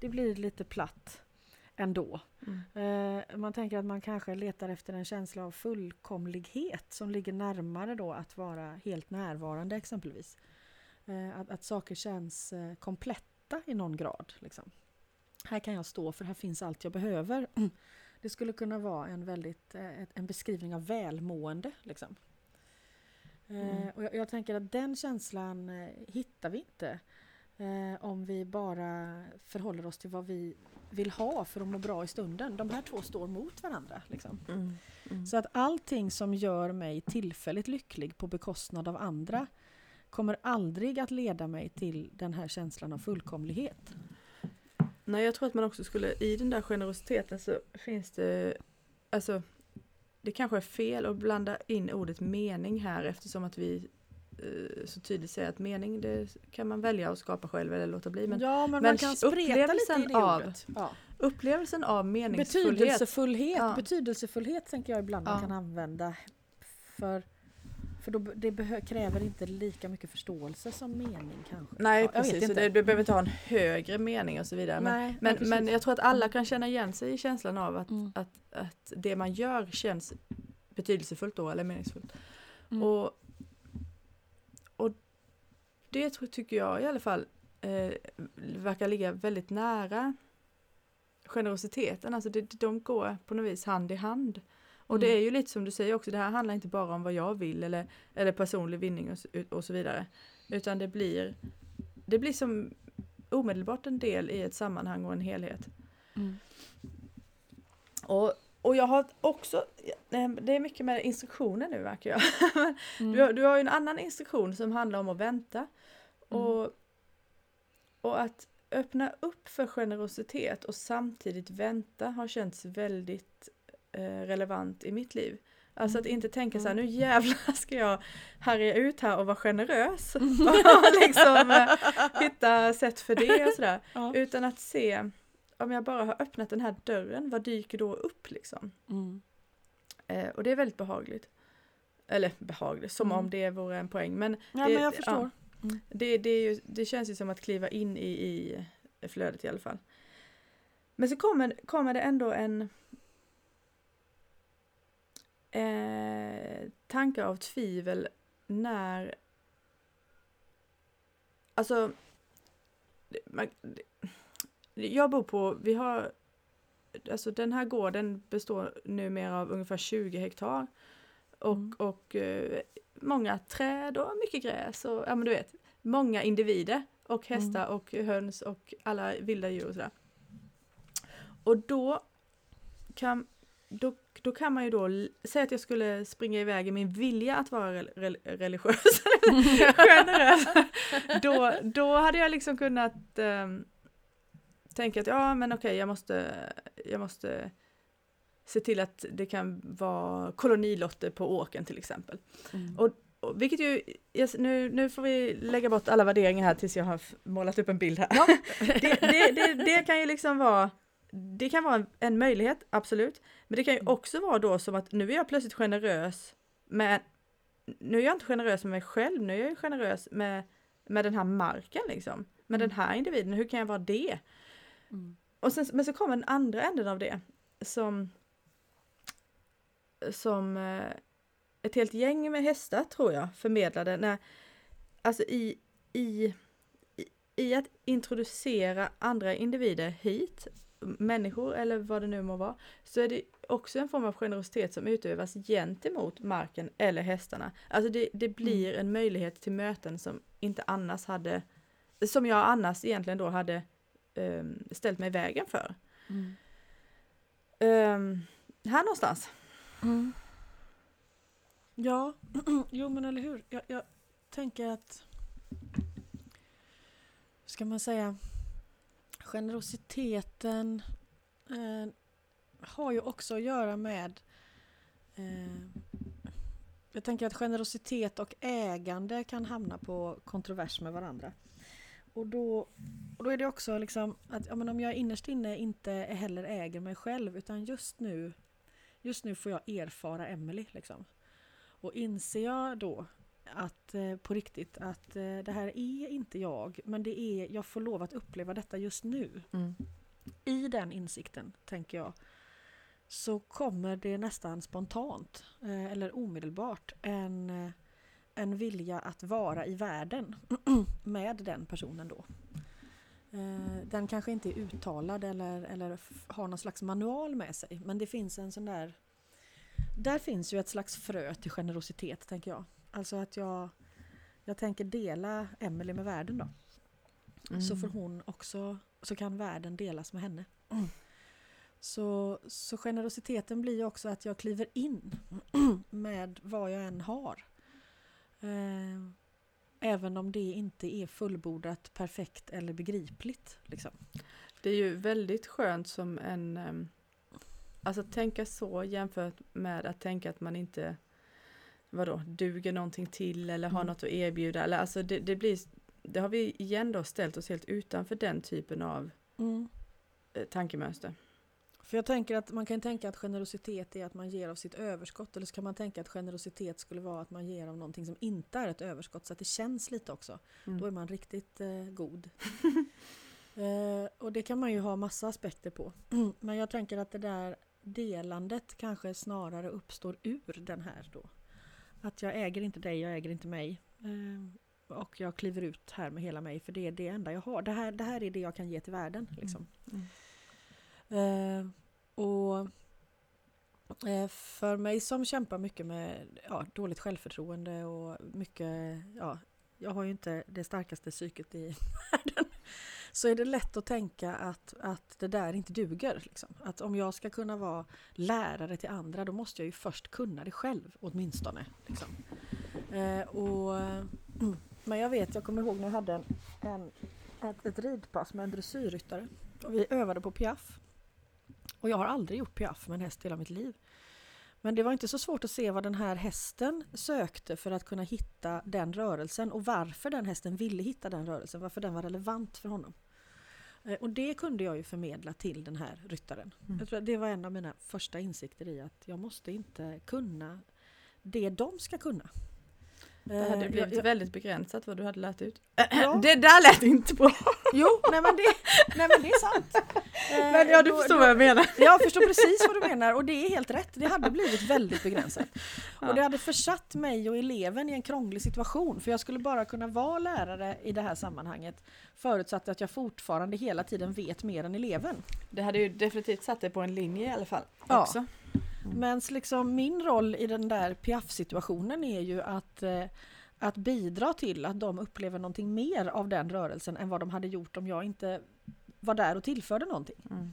det blir lite platt ändå. Mm. Eh, man tänker att man kanske letar efter en känsla av fullkomlighet som ligger närmare då att vara helt närvarande exempelvis. Eh, att, att saker känns eh, kompletta i någon grad. Liksom. Här kan jag stå för här finns allt jag behöver. Det skulle kunna vara en, väldigt, en beskrivning av välmående. Liksom. Mm. och jag, jag tänker att den känslan hittar vi inte om vi bara förhåller oss till vad vi vill ha för att må bra i stunden. De här två står mot varandra. Liksom. Mm. Mm. Så att allting som gör mig tillfälligt lycklig på bekostnad av andra kommer aldrig att leda mig till den här känslan av fullkomlighet. Nej, jag tror att man också skulle, i den där generositeten så finns det, alltså det kanske är fel att blanda in ordet mening här eftersom att vi så tydligt säger att mening det kan man välja att skapa själv eller låta bli. Men ja, men, men man upplevelsen av. Ja. upplevelsen av meningsfullhet. Betydelsefullhet, Ja. betydelsefullhet tänker jag ibland man Ja. kan använda. För, för då, det kräver inte lika mycket förståelse som mening kanske. Nej precis, det, du behöver inte ha en högre mening och så vidare. Men, Nej, men, nej, men jag tror att alla kan känna igen sig i känslan av att, Mm. att, att det man gör känns betydelsefullt då eller meningsfullt. Mm. Och det tycker jag i alla fall eh, verkar ligga väldigt nära generositeten. Alltså det, de går på något vis hand i hand. Och det Mm. är ju lite som du säger också, det här handlar inte bara om vad jag vill eller, eller personlig vinning och, så- och så vidare. Utan det blir, det blir som omedelbart en del i ett sammanhang och en helhet. Mm. Och, och jag har också, eh, det är mycket med instruktioner nu verkar jag. Mm. Du, har- du har ju en annan instruktion som handlar om att vänta. Och, och att öppna upp för generositet och samtidigt vänta har känts väldigt eh, relevant i mitt liv. Alltså att Mm. inte tänka så här, Mm. nu jävlar ska jag härja ut här och vara generös. och liksom eh, hitta sätt för det och sådär. Ja. Utan att se, om jag bara har öppnat den här dörren, vad dyker då upp liksom? Mm. Eh, och det är väldigt behagligt. Eller behagligt, som Mm. om det vore en poäng. Men Ja, Det- men jag förstår. Det, det, är ju, det känns ju som att kliva in i, i flödet i alla fall. Men så kommer, kommer det ändå en eh, tanke av tvivel när Alltså det- man, det, Jag bor på, vi har Alltså den här gården består numera av ungefär 20 hektar. Och, Mm. och eh, många träd och mycket gräs och ja men du vet många individer och hästar och höns och alla vilda djur och sådär. Och då kan, då, då kan man ju då säga att jag skulle springa iväg i min vilja att vara rel, rel, religiös, generös. då, då hade jag liksom kunnat ehm, tänka att ja men okej jag måste, jag måste se till att det kan vara kolonilotter på åken till exempel. Mm. Och- Och vilket ju, yes, nu, nu får vi lägga bort alla värderingar här tills jag har målat upp en bild här. Ja. det, det, det, det kan ju liksom vara, det kan vara en, en möjlighet, absolut. Men det kan ju Mm. också vara då som att nu är jag plötsligt generös med, nu är jag inte generös med mig själv, nu är jag generös med, med den här marken liksom. Med Mm. den här individen, hur kan jag vara det? Mm. Och sen, men så kommer den andra änden av det som som eh, ett helt gäng med hästar tror jag förmedlade när, alltså i, i, i, att introducera andra individer hit, människor eller vad det nu må vara, så är det också en form av generositet som utövas gentemot marken eller hästarna. Alltså det, det blir Mm. en möjlighet till möten som inte annars hade, som jag annars egentligen då hade ehm, ställt mig i vägen för. Mm. Ehm, här någonstans. Mm. Ja, jo men eller hur. Jag, jag tänker att, ska man säga, generositeten eh, har ju också att göra med eh, jag tänker att generositet och ägande kan hamna på kontrovers med varandra. Och då, och då är det också liksom att ja, men om jag innerst inne inte heller äger mig själv utan just nu Just nu får jag erfara Emily liksom. Och inser jag då att eh, på riktigt att eh, det här är inte jag men det är, jag får lov att uppleva detta just nu. I den insikten, tänker jag, så kommer det nästan spontant eh, eller omedelbart en, en vilja att vara i världen med den personen då. Eh, Den kanske inte är uttalad eller, eller har någon slags manual med sig men det finns en sån där Där finns ju ett slags frö till generositet tänker jag. Alltså att jag Jag tänker dela Emelie med världen då. Så får hon också, så kan världen delas med henne. Så, så generositeten blir också att jag kliver in med vad jag än har. Eh, även om det inte är fullbordat, perfekt eller begripligt. Liksom. Det är ju väldigt skönt som en, ehm, alltså att tänka så jämfört med att tänka att man inte, vadå, duger någonting till eller har Mm. något att erbjuda. Eller alltså det, det blir, det har vi igen då ställt oss helt utanför den typen av eh, tankemönster. För jag tänker att man kan tänka att generositet är att man ger av sitt överskott eller så kan man tänka att generositet skulle vara att man ger av någonting som inte är ett överskott så att det känns lite också. Mm. Då är man riktigt eh, god. eh, och det kan man ju ha massa aspekter på. Men jag tänker att det där delandet kanske snarare uppstår ur den här då. Att jag äger inte dig, jag äger inte mig. Eh, och jag kliver ut här med hela mig för det är det enda jag har. Det här, det här är det jag kan ge till världen. Liksom. Mm. Eh, och eh, för mig som kämpar mycket med ja, dåligt självförtroende och mycket, ja, jag har ju inte det starkaste psyket i världen. Så är det lätt att tänka att, att det där inte duger. Liksom. Att om jag ska kunna vara lärare till andra då måste jag ju först kunna det själv åtminstone. Liksom. Eh, och, mm, men jag vet, jag kommer ihåg när jag hade en, en, ett, ett ridpass med en dressyrryttare. Och vi övade på piaff. Och jag har aldrig gjort piaff med en häst hela mitt liv. Men det var inte så svårt att se vad den här hästen sökte för att kunna hitta den rörelsen och varför den hästen ville hitta den rörelsen, varför den var relevant för honom. Eh, Och det kunde jag ju förmedla till den här ryttaren. Mm. Jag tror det var en av mina första insikter i att jag måste inte kunna det de ska kunna. Det hade Eh, blivit jag- jag- väldigt begränsat vad du hade lärt ut. Ja. Det där lät inte bra. Jo, nej men det, nej men det är sant. Eh, Men ja, du då- förstår då- vad jag menar. Jag förstår precis vad du menar och det är helt rätt. Det hade blivit väldigt begränsat. Ja. Och det hade försatt mig och eleven i en krånglig situation för jag skulle bara kunna vara lärare i det här sammanhanget förutsatt att jag fortfarande hela tiden vet mer än eleven. Det hade ju definitivt satt dig på en linje i alla fall. Ja. Också. Men liksom min roll i den där piaff-situationen är ju att, eh, att bidra till att de upplever någonting mer av den rörelsen än vad de hade gjort om jag inte var där och tillförde någonting. Mm.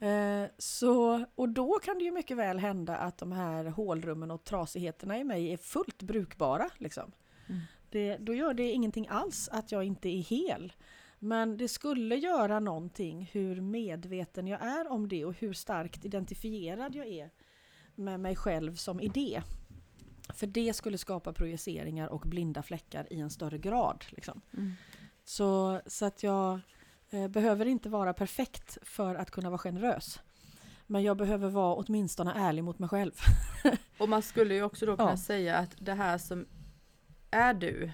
Eh, så, och då kan det ju mycket väl hända att de här hålrummen och trasigheterna i mig är fullt brukbara. Liksom. Mm. Det, då gör det ingenting alls att jag inte är hel. Men det skulle göra någonting hur medveten jag är om det och hur starkt identifierad jag är med mig själv som idé. För det skulle skapa projiceringar och blinda fläckar i en större grad. Liksom. Mm. Så, så att jag eh, behöver inte vara perfekt för att kunna vara generös. Men jag behöver vara åtminstone ärlig mot mig själv. Och man skulle ju också då kunna Ja. säga att det här som är du,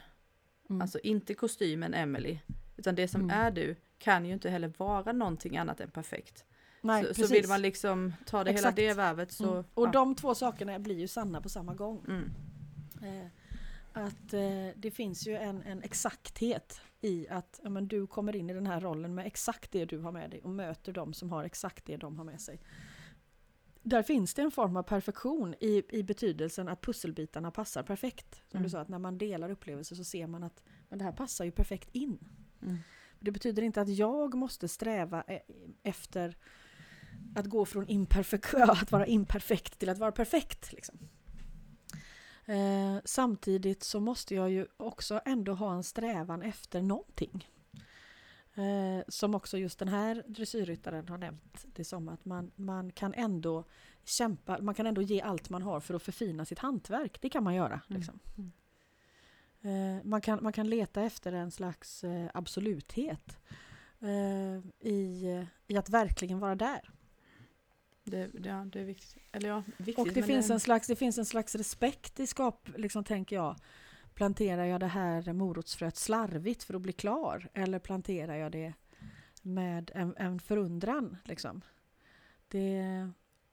Mm. alltså inte kostymen Emily, utan det som Mm. är du kan ju inte heller vara någonting annat än perfekt. Nej, så, så vill man liksom ta det Exakt. hela det värvet så... mm. Och ja. de två sakerna blir ju sanna på samma gång. Mm. Eh, att eh, det finns ju en, en exakthet i att ja, men du kommer in i den här rollen med exakt det du har med dig och möter de som har exakt det de har med sig. Där finns det en form av perfektion i, i betydelsen att pusselbitarna passar perfekt. Som Mm. du sa, att när man delar upplevelser så ser man att men det här passar ju perfekt in. Mm. Det betyder inte att jag måste sträva e- efter att gå från att vara imperfekt till att vara perfekt. Liksom. Eh, samtidigt så måste jag ju också ändå ha en strävan efter någonting. Eh, som också just den här dressyrryttaren har nämnt det som att man, man kan ändå kämpa, man kan ändå ge allt man har för att förfina sitt hantverk. Det kan man göra. Mm. Liksom. Eh, man, kan, man kan leta efter en slags eh, absoluthet eh, i, i att verkligen vara där. Det, det- ja, det är viktigt. Eller ja, viktigt. Och det finns, en slags, det finns en slags respekt i skap, liksom, tänker jag. Planterar jag det här morotsfröet slarvigt för att bli klar? Eller planterar jag det med en, en förundran? Liksom? Det,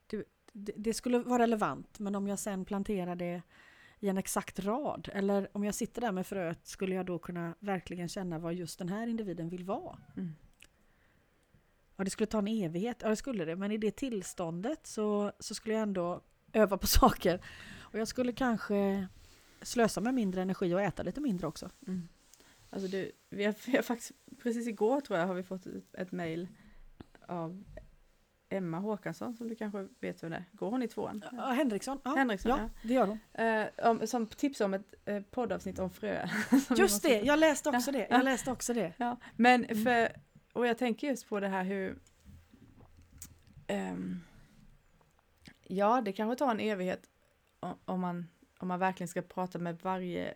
det, det, det skulle vara relevant, men om jag sen planterar det i en exakt rad, eller om jag sitter där med fröet, skulle jag då kunna verkligen känna vad just den här individen vill vara? Mm. Ja, det skulle ta en evighet. Ja, det skulle det. Men i det tillståndet så, så skulle jag ändå öva på saker. Och jag skulle kanske slösa med mindre energi och äta lite mindre också. Mm. Alltså du, vi har, vi har faktiskt, precis igår tror jag har vi fått ett, mejl av Emma Håkansson som du kanske vet vem det är. Går hon i tvåan? Ja, Henriksson. Ja, Henriksson, ja, det gör hon. Eh, om, som tipsar om ett eh, poddavsnitt om frö. Just måste- det, jag läste också Ja, det. ja. Jag läste också det. Ja, men Mm. för, och jag tänker just på det här hur ehm, Ja, det kanske tar en evighet om man, om man verkligen ska prata med varje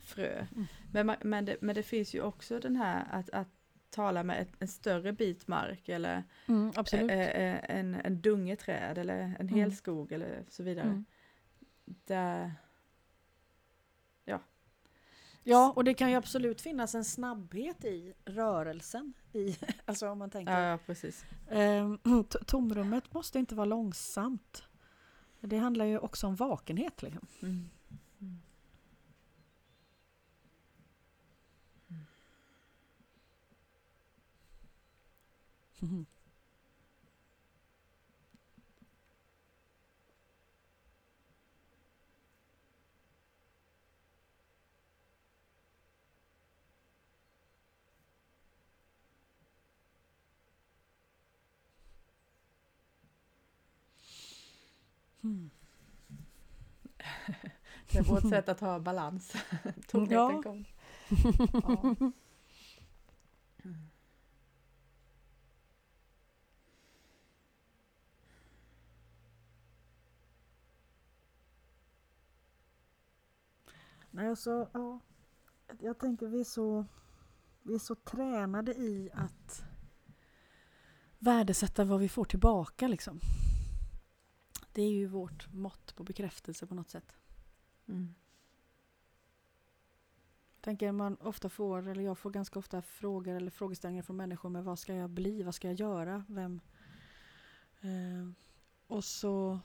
frö. Mm. Men, man, men, det, men det finns ju också den här att, att tala med ett, en större bit mark eller Mm, eh, eh, en, en dunge träd eller en Mm. helskog eller så vidare. Mm. Där, Ja, och det kan ju absolut finnas en snabbhet i rörelsen. I, alltså om man tänker ja, precis. Ehm, Tomrummet måste inte vara långsamt. Det handlar ju också om vakenhet. Liksom. Mm. Mm. Mm. Det är vårt sätt att ha balans. Tomheten kom. Ja. Nej, alltså, ja. Jag tänker vi är, så, vi är så tränade i att värdesätta vad vi får tillbaka. Liksom. Det är ju vårt mått på bekräftelse på något sätt. Mm. tänker man ofta får, eller jag får ganska ofta frågor eller frågeställningar från människor med vad ska jag bli, vad ska jag göra, vem? Eh, och så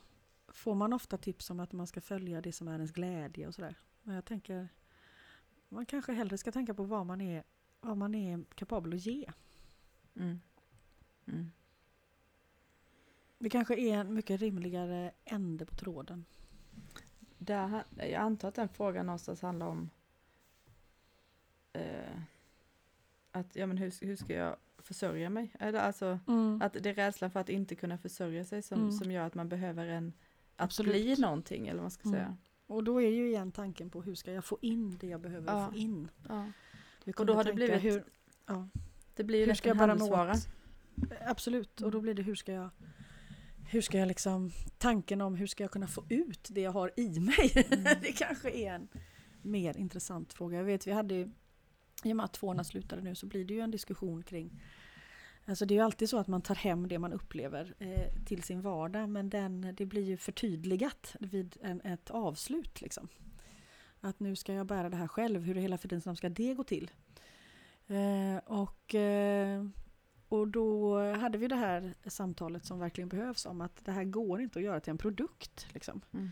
får man ofta tips om att man ska följa det som är ens glädje och sådär. Men jag tänker, man kanske hellre ska tänka på vad man är, vad man är kapabel att ge. Mm. Mm. Det kanske är en mycket rimligare ände på tråden. Där, jag antar att den frågan någonstans handlar om eh, att, ja men hur, hur ska jag försörja mig? Eller alltså att det är rädslan för att inte kunna försörja sig som, Mm. som gör att man behöver en, att Absolut. bli någonting eller vad man ska Mm. säga. Och då är ju igen tanken på hur ska jag få in det jag behöver Ja. få in. Ja. Och då har det blivit, hur, ja. det blir ju hur ska jag bara nå Absolut, och då blir det hur ska jag hur ska jag liksom, tanken om hur ska jag kunna få ut det jag har i mig? Mm. det kanske är en mer intressant fråga. Jag vet, vi hade ju, i och med att tvåorna slutade nu så blir det ju en diskussion kring Alltså det är ju alltid så att man tar hem det man upplever eh, till sin vardag men den, det blir ju förtydligat vid en, ett avslut. Liksom. Att nu ska jag bära det här själv, hur i hela friden ska det gå till? Eh, och eh, och då hade vi det här samtalet som verkligen behövs om att det här går inte att göra till en produkt. Liksom. Mm.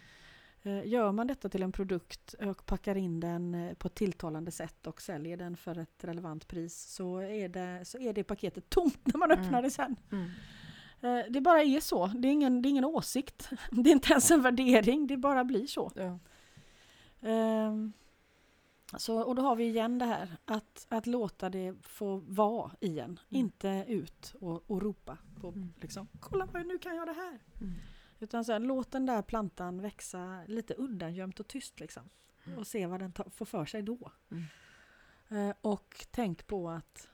Eh, Gör man detta till en produkt och packar in den eh, på ett tilltalande sätt och säljer den för ett relevant pris så är det, så är det paketet tomt när man Mm. öppnar det sen. Mm. Eh, Det bara är så. Det är, ingen, det är ingen åsikt. Det är inte ens en värdering. Det bara blir så. Ja. Ehm, Så, och då har vi igen det här att, att låta det få vara i en. Inte ut och, och ropa på Mm. liksom, kolla vad nu kan jag det här. Mm. Utan så här, låt den där plantan växa lite undangömt och tyst liksom. Mm. Och se vad den tar, får för sig då. Mm. Eh, och tänk på att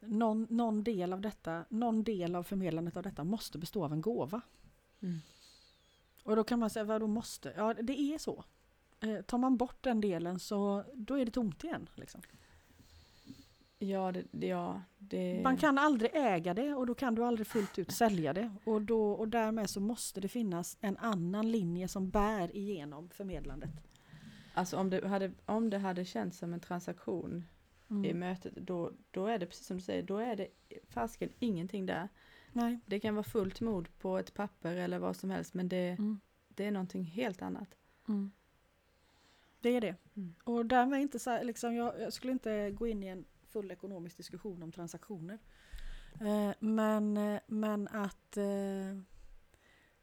någon, någon del av detta, någon del av förmedlandet av detta måste bestå av en gåva. Mm. Och då kan man säga, vad då måste? Ja, det är så. Eh, tar man bort den delen så då är det tomt igen. Liksom. Ja, det, ja, det... Man kan aldrig äga det och då kan du aldrig fullt ut sälja det. Och, då, och därmed så måste det finnas en annan linje som bär igenom förmedlandet. Alltså om det hade, om det hade känts som en transaktion i Mm. mötet, då, då är det precis som du säger, då är det fasken ingenting där. Nej. Det kan vara fullt mod på ett papper eller vad som helst, men det, Mm. det är någonting helt annat. Mm. Det är det. Mm. Och därmed inte så här, liksom, jag, jag skulle inte gå in i en full ekonomisk diskussion om transaktioner. Eh, men, eh, men att eh,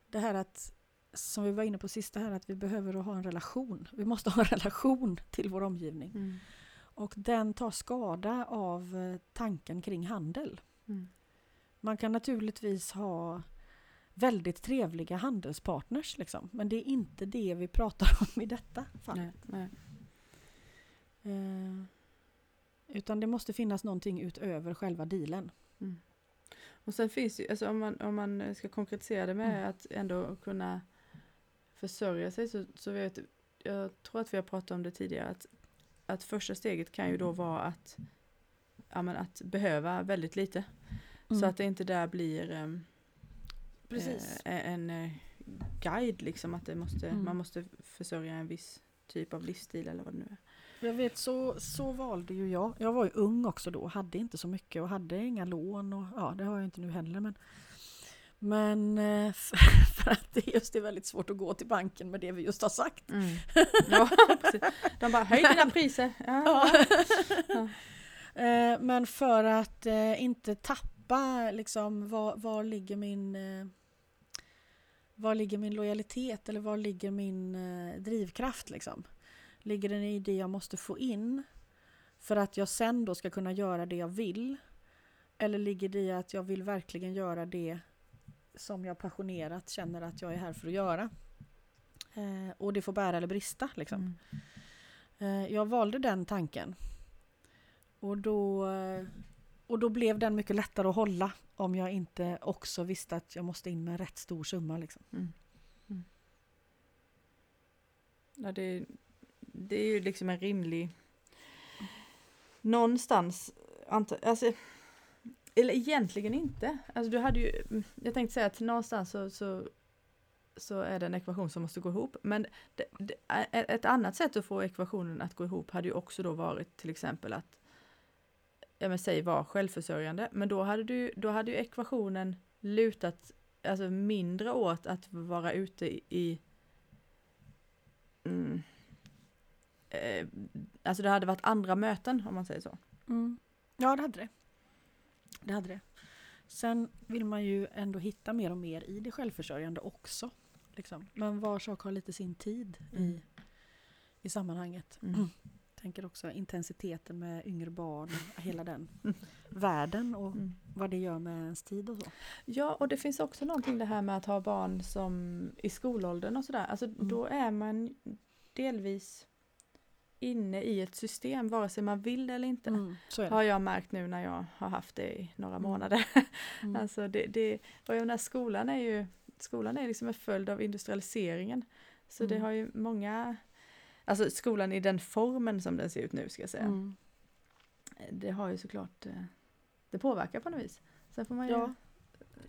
det här att, som vi var inne på sista här, att vi behöver ha en relation. Vi måste ha en relation till vår omgivning. Mm. Och den tar skada av eh, tanken kring handel. Mm. Man kan naturligtvis ha väldigt trevliga handelspartners, liksom, men det är inte det vi pratar om i detta fall. Nej, nej. Eh, utan det måste finnas någonting utöver själva dealen. Mm. Och sen finns ju, alltså om man, om man ska konkretisera det med Mm. att ändå kunna försörja sig så, så vet jag tror att vi har pratat om det tidigare att, att första steget kan ju då vara att, ja, men att behöva väldigt lite. Så att det inte där blir ehm, Precis. eh, en eh, guide liksom att det måste, Mm. man måste försörja en viss typ av livsstil eller vad det nu är. Jag vet, så, så valde ju jag. Jag var ju ung också då, hade inte så mycket och hade inga lån. Och, ja, det har jag inte nu heller. Men, men eh, för, för att det just är väldigt svårt att gå till banken med det vi just har sagt. Ja, precis. De bara, höj dina priser. Ja. Ja. Eh, Men för att eh, inte tappa liksom var, var ligger min eh, var ligger min lojalitet eller var ligger min eh, drivkraft liksom? Ligger den i det jag måste få in för att jag sen då ska kunna göra det jag vill? Eller ligger det i att jag vill verkligen göra det som jag passionerat känner att jag är här för att göra? Eh, och det får bära eller brista liksom. Mm. Eh, Jag valde den tanken. Och då, eh, och då blev den mycket lättare att hålla om jag inte också visste att jag måste in med en rätt stor summa. Liksom. Mm. Mm. Ja, det, det är ju liksom en rimlig... Någonstans, anta, alltså, eller egentligen inte. Alltså du hade ju, jag tänkte säga att någonstans så, så, så är det en ekvation som måste gå ihop. Men det, det, ett annat sätt att få ekvationen att gå ihop hade ju också då varit till exempel att ja men säg vara självförsörjande. Men då hade, du, då hade ju ekvationen lutat alltså mindre åt att vara ute i, mm, eh, alltså det hade varit andra möten om man säger så. Ja, det hade det. Det hade det. Sen vill man ju ändå hitta mer och mer i det självförsörjande också. Liksom. Men var sak har lite sin tid Mm. i, i sammanhanget. Mm. Tänker också intensiteten med yngre barn, hela den världen och Mm. vad det gör med ens tid och så. Ja, och det finns också någonting det här med att ha barn som i skolåldern och sådär. Alltså då är man delvis inne i ett system, vare sig man vill det eller inte. Mm, det. Har jag märkt nu när jag har haft det i några Mm. månader. Mm. Alltså det, det, och jag menar, skolan är ju skolan är liksom en följd av industrialiseringen. Så det Mm. har ju många, alltså skolan i den formen som den ser ut nu ska jag säga. Mm. Det har ju såklart, eh, det påverkar på något vis. Sen får man ju Ja.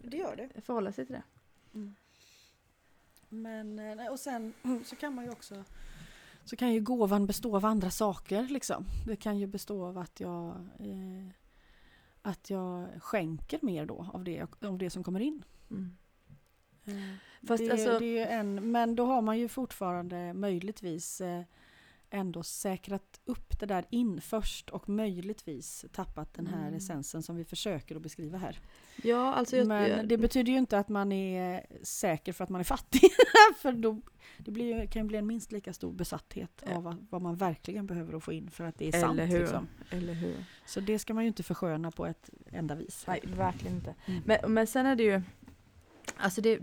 Det gör det. förhålla sig till det. Men, eh, och sen så kan man ju också så kan ju gåvan bestå av andra saker liksom. Det kan ju bestå av att jag eh, att jag skänker mer då av det, av det som kommer in. Mm. Eh, Fast det, alltså- det är en, men då har man ju fortfarande möjligtvis eh, ändå säkrat upp det där in först och möjligtvis tappat den här Mm. essensen som vi försöker att beskriva här. Ja, alltså jag, men jag, det betyder ju inte att man är säker för att man är fattig. för då, det blir, kan ju bli en minst lika stor besatthet Ja. av vad, vad man verkligen behöver att få in för att det är sant. eller hur? Liksom. Eller hur? Så det ska man ju inte försköna på ett enda vis. Nej, verkligen inte. Mm. Men, men sen är det ju, alltså det,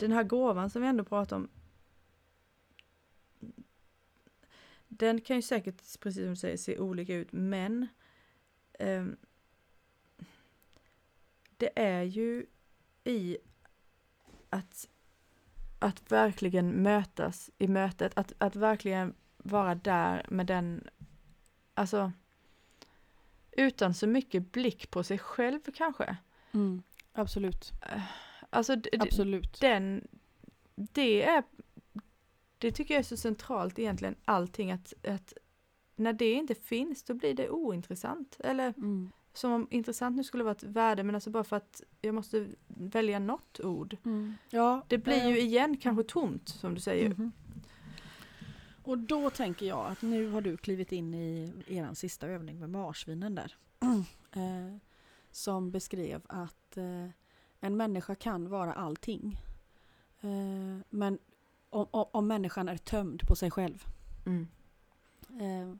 den här gåvan som vi ändå pratar om. Den kan ju säkert, precis som du säger, se olika ut, men ehm, det är ju i att, att verkligen mötas i mötet, att, att verkligen vara där med den, alltså utan så mycket blick på sig själv kanske. Mm. Absolut. Alltså Absolut. den, det är, det tycker jag är så centralt egentligen allting att, att när det inte finns då blir det ointressant. Eller Mm. som om intressant nu skulle vara ett värde men alltså bara för att jag måste välja något ord. Mm. Ja, Det blir eh, ju igen kanske tomt som du säger. Mhm. Och då tänker jag att nu har du klivit in i er sista övning med marsvinen där. eh, som beskrev att eh, en människa kan vara allting. Eh, men om, om, om människan är tömd på sig själv. Mm. Eh,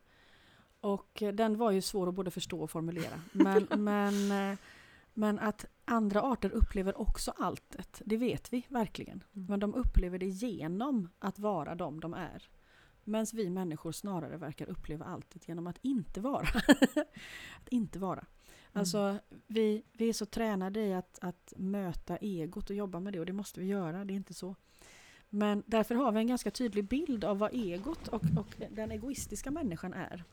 och den var ju svår att både förstå och formulera. Men, men, eh, men att andra arter upplever också alltet, det vet vi verkligen. Mm. Men de upplever det genom att vara de de är. Medan vi människor snarare verkar uppleva alltet genom att inte vara. att inte vara. Alltså, vi, vi är så tränade i att, att möta egot och jobba med det och det måste vi göra, det är inte så. Men därför har vi en ganska tydlig bild av vad egot och, och den egoistiska människan är.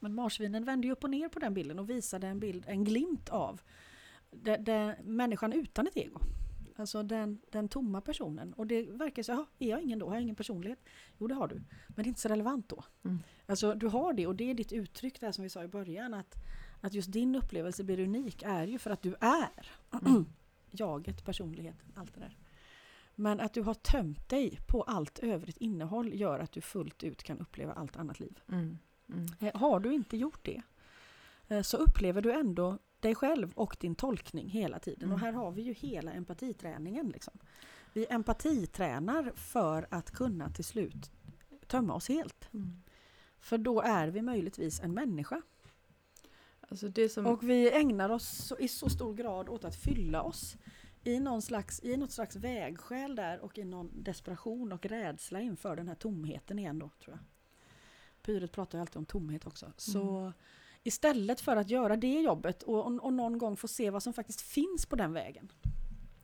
Men marsvinen vände upp och ner på den bilden och visade en bild, en glimt av de, de, människan utan ett ego. Alltså den, den tomma personen. Och det verkar så, "Jaha, är jag ingen då? Har jag ingen personlighet? Jo det har du. Men det är inte så relevant då. Mm. Alltså du har det och det är ditt uttryck där som vi sa i början. Att, att just din upplevelse blir unik är ju för att du är. Mm. Jaget, personligheten, allt det där. Men att du har tömt dig på allt övrigt innehåll gör att du fullt ut kan uppleva allt annat liv. Mm. Mm. Eh, Har du inte gjort det eh, så upplever du ändå dig själv och din tolkning hela tiden. Mm. Och här har vi ju hela empatiträningen. Liksom. Vi empatitränar för att kunna till slut tömma oss helt. Mm. För då är vi möjligtvis en människa. Alltså som, Och vi ägnar oss så, i så stor grad åt att fylla oss i, någon slags, i något slags vägskäl där och i någon desperation och rädsla inför den här tomheten igen då tror jag. Pyret pratar ju alltid om tomhet också. Så istället för att göra det jobbet och, och, och någon gång få se vad som faktiskt finns på den vägen.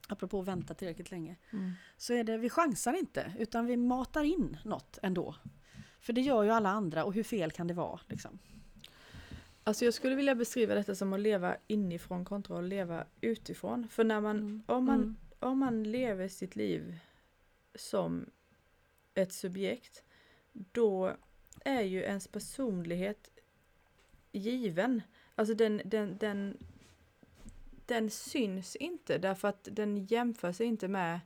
Apropå att vänta tillräckligt länge. mm. Så är det, vi chansar inte utan vi matar in något ändå. För det gör ju alla andra och hur fel kan det vara? Liksom? Alltså jag skulle vilja beskriva detta som att leva inifrån kontra att leva utifrån. För när man, Mm. om, man Mm. om man lever sitt liv som ett subjekt, då är ju ens personlighet given. Alltså den, den, den, den syns inte därför att den jämför sig inte med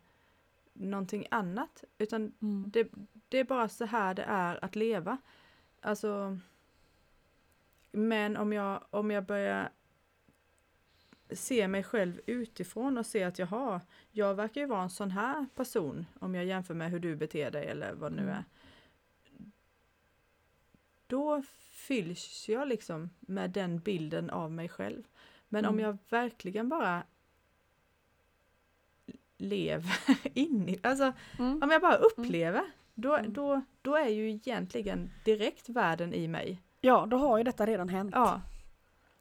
någonting annat. Utan Mm. det, det är bara så här det är att leva. Alltså, men om jag, om jag börjar se mig själv utifrån och se att jaha, jag verkar ju vara en sån här person om jag jämför med hur du beter dig eller vad det nu Mm. är. Då fylls jag liksom med den bilden av mig själv. Men om Mm. jag verkligen bara lever in i, alltså Mm. om jag bara upplever, då, Mm. då, då är ju egentligen direkt världen i mig. Ja, då har ju detta redan hänt. Ja,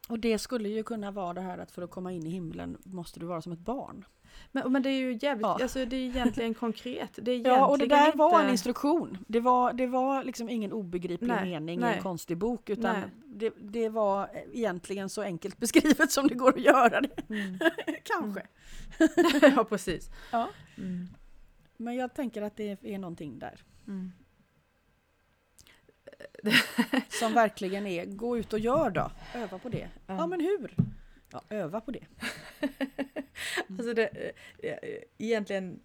Och det skulle ju kunna vara det här att för att komma in i himlen måste du vara som ett barn. men, men det är ju jävligt, Ja. alltså det är egentligen konkret. Det är Ja, och det egentligen där var en inte- instruktion. Det var, det var liksom ingen obegriplig Nej, mening i nej. en konstig bok utan det, det var egentligen så enkelt beskrivet som det går att göra det. Mm. Kanske. ja, precis. Ja. Mm. Men jag tänker att det är någonting där. Mm. Som verkligen är, gå ut och gör då. Öva på det. Ja, Ja. men hur? Ja, öva på det. Alltså det, eh, eh, egentligen,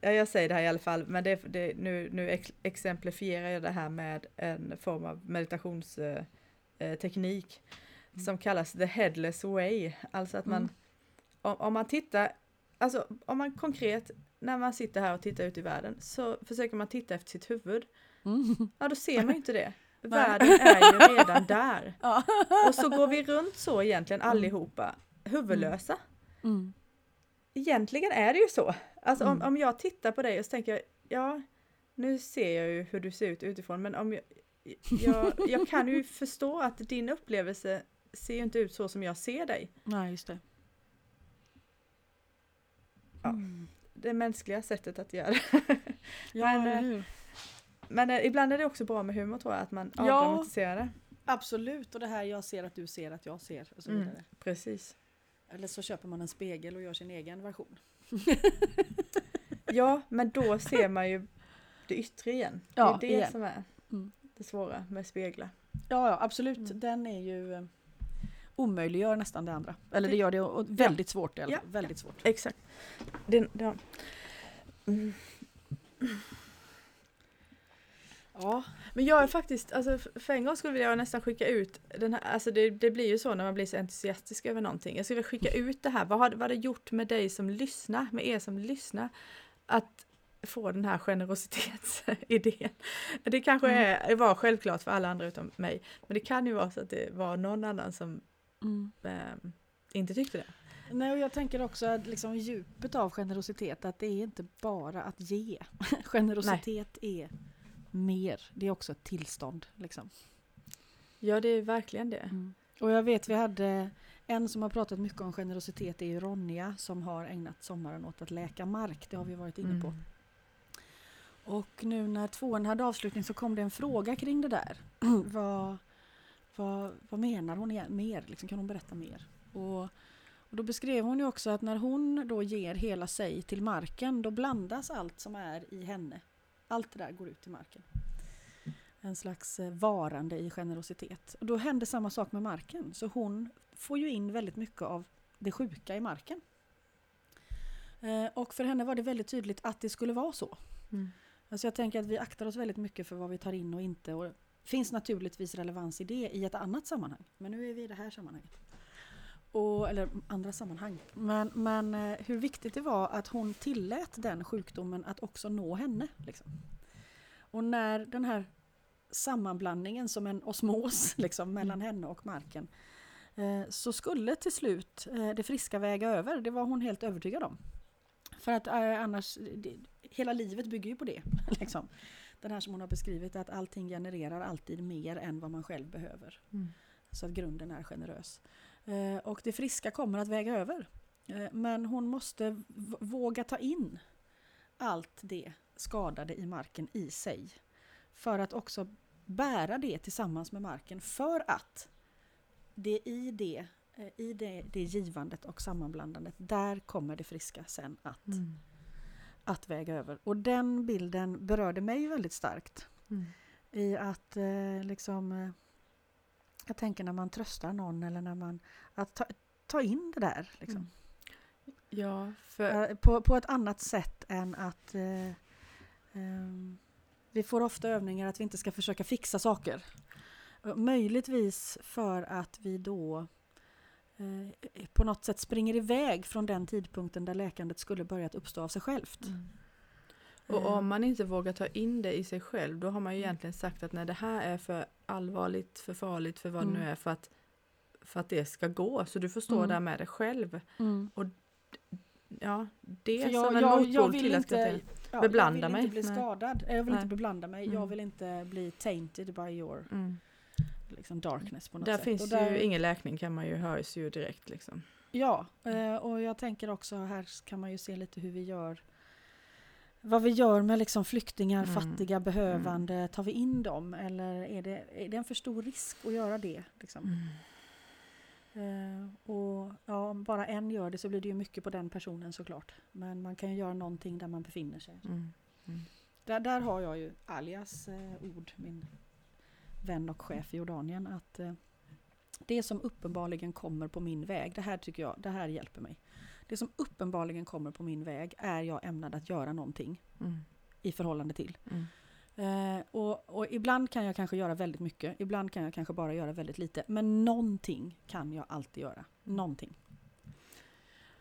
ja, jag säger det här i alla fall, men det, det, nu, nu ex, exemplifierar jag det här med en form av meditationsteknik Mm. som kallas the headless way. Alltså att man, Mm. om, om man tittar, alltså om man konkret, när man sitter här och tittar ut i världen, så försöker man titta efter sitt huvud. Mm. Ja, då ser man ju inte det. Världen är ju redan där. Ja. Och så går vi runt så egentligen allihopa, huvudlösa. Mm. Egentligen är det ju så. Alltså om, Mm. om jag tittar på dig och så tänker jag, ja, nu ser jag ju hur du ser ut utifrån, men om jag, jag, jag kan ju förstå att din upplevelse ser ju inte ut så som jag ser dig. Nej, just det. Ja. Mm. Det mänskliga sättet att göra. Ja, Men? Men eh, ibland är det också bra med humor tror jag, att man Ja. avdramatiserar det. Absolut, och det här jag ser att du ser att jag ser och så Mm. Precis. Eller så köper man en spegel och gör sin egen version. Ja, men då ser man ju det yttre igen. Ja, det är det igen. som är Mm. det svåra med speglar. Ja, ja absolut. Mm. Den är ju eh, omöjliggör nästan det andra. Eller det gör det väldigt svårt alla Ja. Väldigt svårt. Exakt. Det, det, mm. Ja. Men jag är faktiskt, alltså för en gång skulle jag nästan skicka ut den här, alltså det, det blir ju så när man blir så entusiastisk över någonting. Jag skulle vilja skicka ut det här, vad har, vad har det gjort med dig som lyssnar, med er som lyssnar, att få den här generositetsidén. Det kanske är, var självklart för alla andra utom mig, men det kan ju vara så att det var någon annan som Mm. eh, inte tyckte det. Nej, och jag tänker också att liksom djupet av generositet, att det är inte bara att ge. Generositet är mer. Det är också ett tillstånd. Liksom. Ja, det är verkligen det. Och jag vet vi hade en som har pratat mycket om generositet, det är ju Ronja som har ägnat sommaren åt att läka mark. Det har vi varit inne på. Mm. Och nu när tvåan hade avslutning så kom det en fråga kring det där. vad, vad, vad menar hon mer? Liksom, kan hon berätta mer? Och, och då beskrev hon ju också att när hon då ger hela sig till marken då blandas allt som är i henne. Allt det där går ut i marken. En slags eh, varande i generositet. Och då händer samma sak med marken. Så hon får ju in väldigt mycket av det sjuka i marken. Eh, och för henne var det väldigt tydligt att det skulle vara så. Mm. Alltså jag tänker att vi aktar oss väldigt mycket för vad vi tar in och inte. Och det finns naturligtvis relevans i det i ett annat sammanhang. Men nu är vi i det här sammanhanget. Och, eller andra sammanhang. Men, men eh, hur viktigt det var att hon tillät den sjukdomen att också nå henne. Liksom. Och när den här sammanblandningen som en osmos liksom, mellan henne och marken eh, så skulle till slut eh, det friska väga över. Det var hon helt övertygad om. För att annars, hela livet bygger ju på det. Liksom. Den här som hon har beskrivit, att allting genererar alltid mer än vad man själv behöver. Mm. Så att grunden är generös. Eh, och det friska kommer att väga över. Eh, men hon måste våga ta in allt det skadade i marken i sig. För att också bära det tillsammans med marken. För att det i det, eh, i det, det givandet och sammanblandandet, där kommer det friska sen att, Mm. att väga över. Och den bilden berörde mig väldigt starkt. Mm. I att liksom... Eh, jag tänker när man tröstar någon eller när man... Att ta, ta in det där. Liksom. Mm. Ja, för Eh, på, på ett annat sätt än att... Eh, ehm, vi får ofta övningar att vi inte ska försöka fixa saker. Eh, Möjligtvis för att vi då eh, på något sätt springer iväg från den tidpunkten där läkandet skulle börjat uppstå av sig självt. Mm. Och Eh, om man inte vågar ta in det i sig själv, då har man ju Mm. egentligen sagt att nej, det här är för allvarligt, för farligt, för vad det Mm. nu är, för att, för att det ska gå. Så du får stå Mm. där med det själv. mm. Ja, det För jag- som en jag- motpol jag vill till att inte-. Ja, beblanda jag vill mig. inte bli Nej. skadad. Jag vill Nej. inte beblanda mig. Jag Mm. vill inte bli tainted by your Mm. liksom, darkness på något Där sätt. finns Och där- ju ingen läkning kan man ju hörs ju direkt liksom. Ja, eh, och jag tänker också här kan man ju se lite hur vi gör vad vi gör med liksom flyktingar, Mm. fattiga, behövande. Tar vi in dem eller är det, är det en för stor risk att göra det? Liksom? Mm. Eh, och ja, om bara en gör det så blir det ju mycket på den personen såklart. Men man kan ju göra någonting där man befinner sig. Mm. Där, där har jag ju alias eh, ord, min vän och chef i Jordanien, att eh, det som uppenbarligen kommer på min väg, det här tycker jag, det här hjälper mig. Det som uppenbarligen kommer på min väg är jag ämnad att göra någonting Mm. i förhållande till. Mm. Eh, och, och ibland kan jag kanske göra väldigt mycket, ibland kan jag kanske bara göra väldigt lite. Men någonting kan jag alltid göra. Någonting.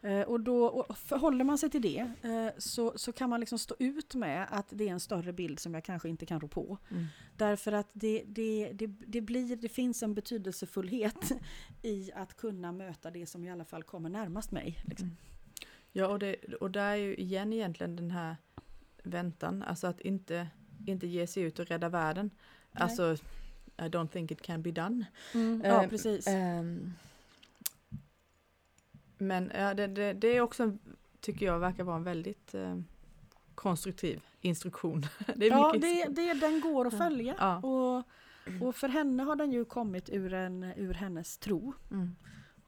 Eh, och då och förhåller man sig till det eh, så, så kan man liksom stå ut med att det är en större bild som jag kanske inte kan rå på. Mm. Därför att det, det, det, det, blir, det finns en betydelsefullhet i att kunna möta det som i alla fall kommer närmast mig. Liksom. Mm. Ja, och, det, och där är ju igen egentligen den här väntan, alltså att inte, inte ge sig ut och rädda världen. Nej. Alltså, I don't think it can be done. ja, Eh, precis. Ehm, men ja, det, det, det är också, tycker jag, verkar vara en väldigt eh, konstruktiv instruktion. det är ja, det, det, den går att Ja. följa. Ja. Och, och för henne har den ju kommit ur, en, ur hennes tro. Mm.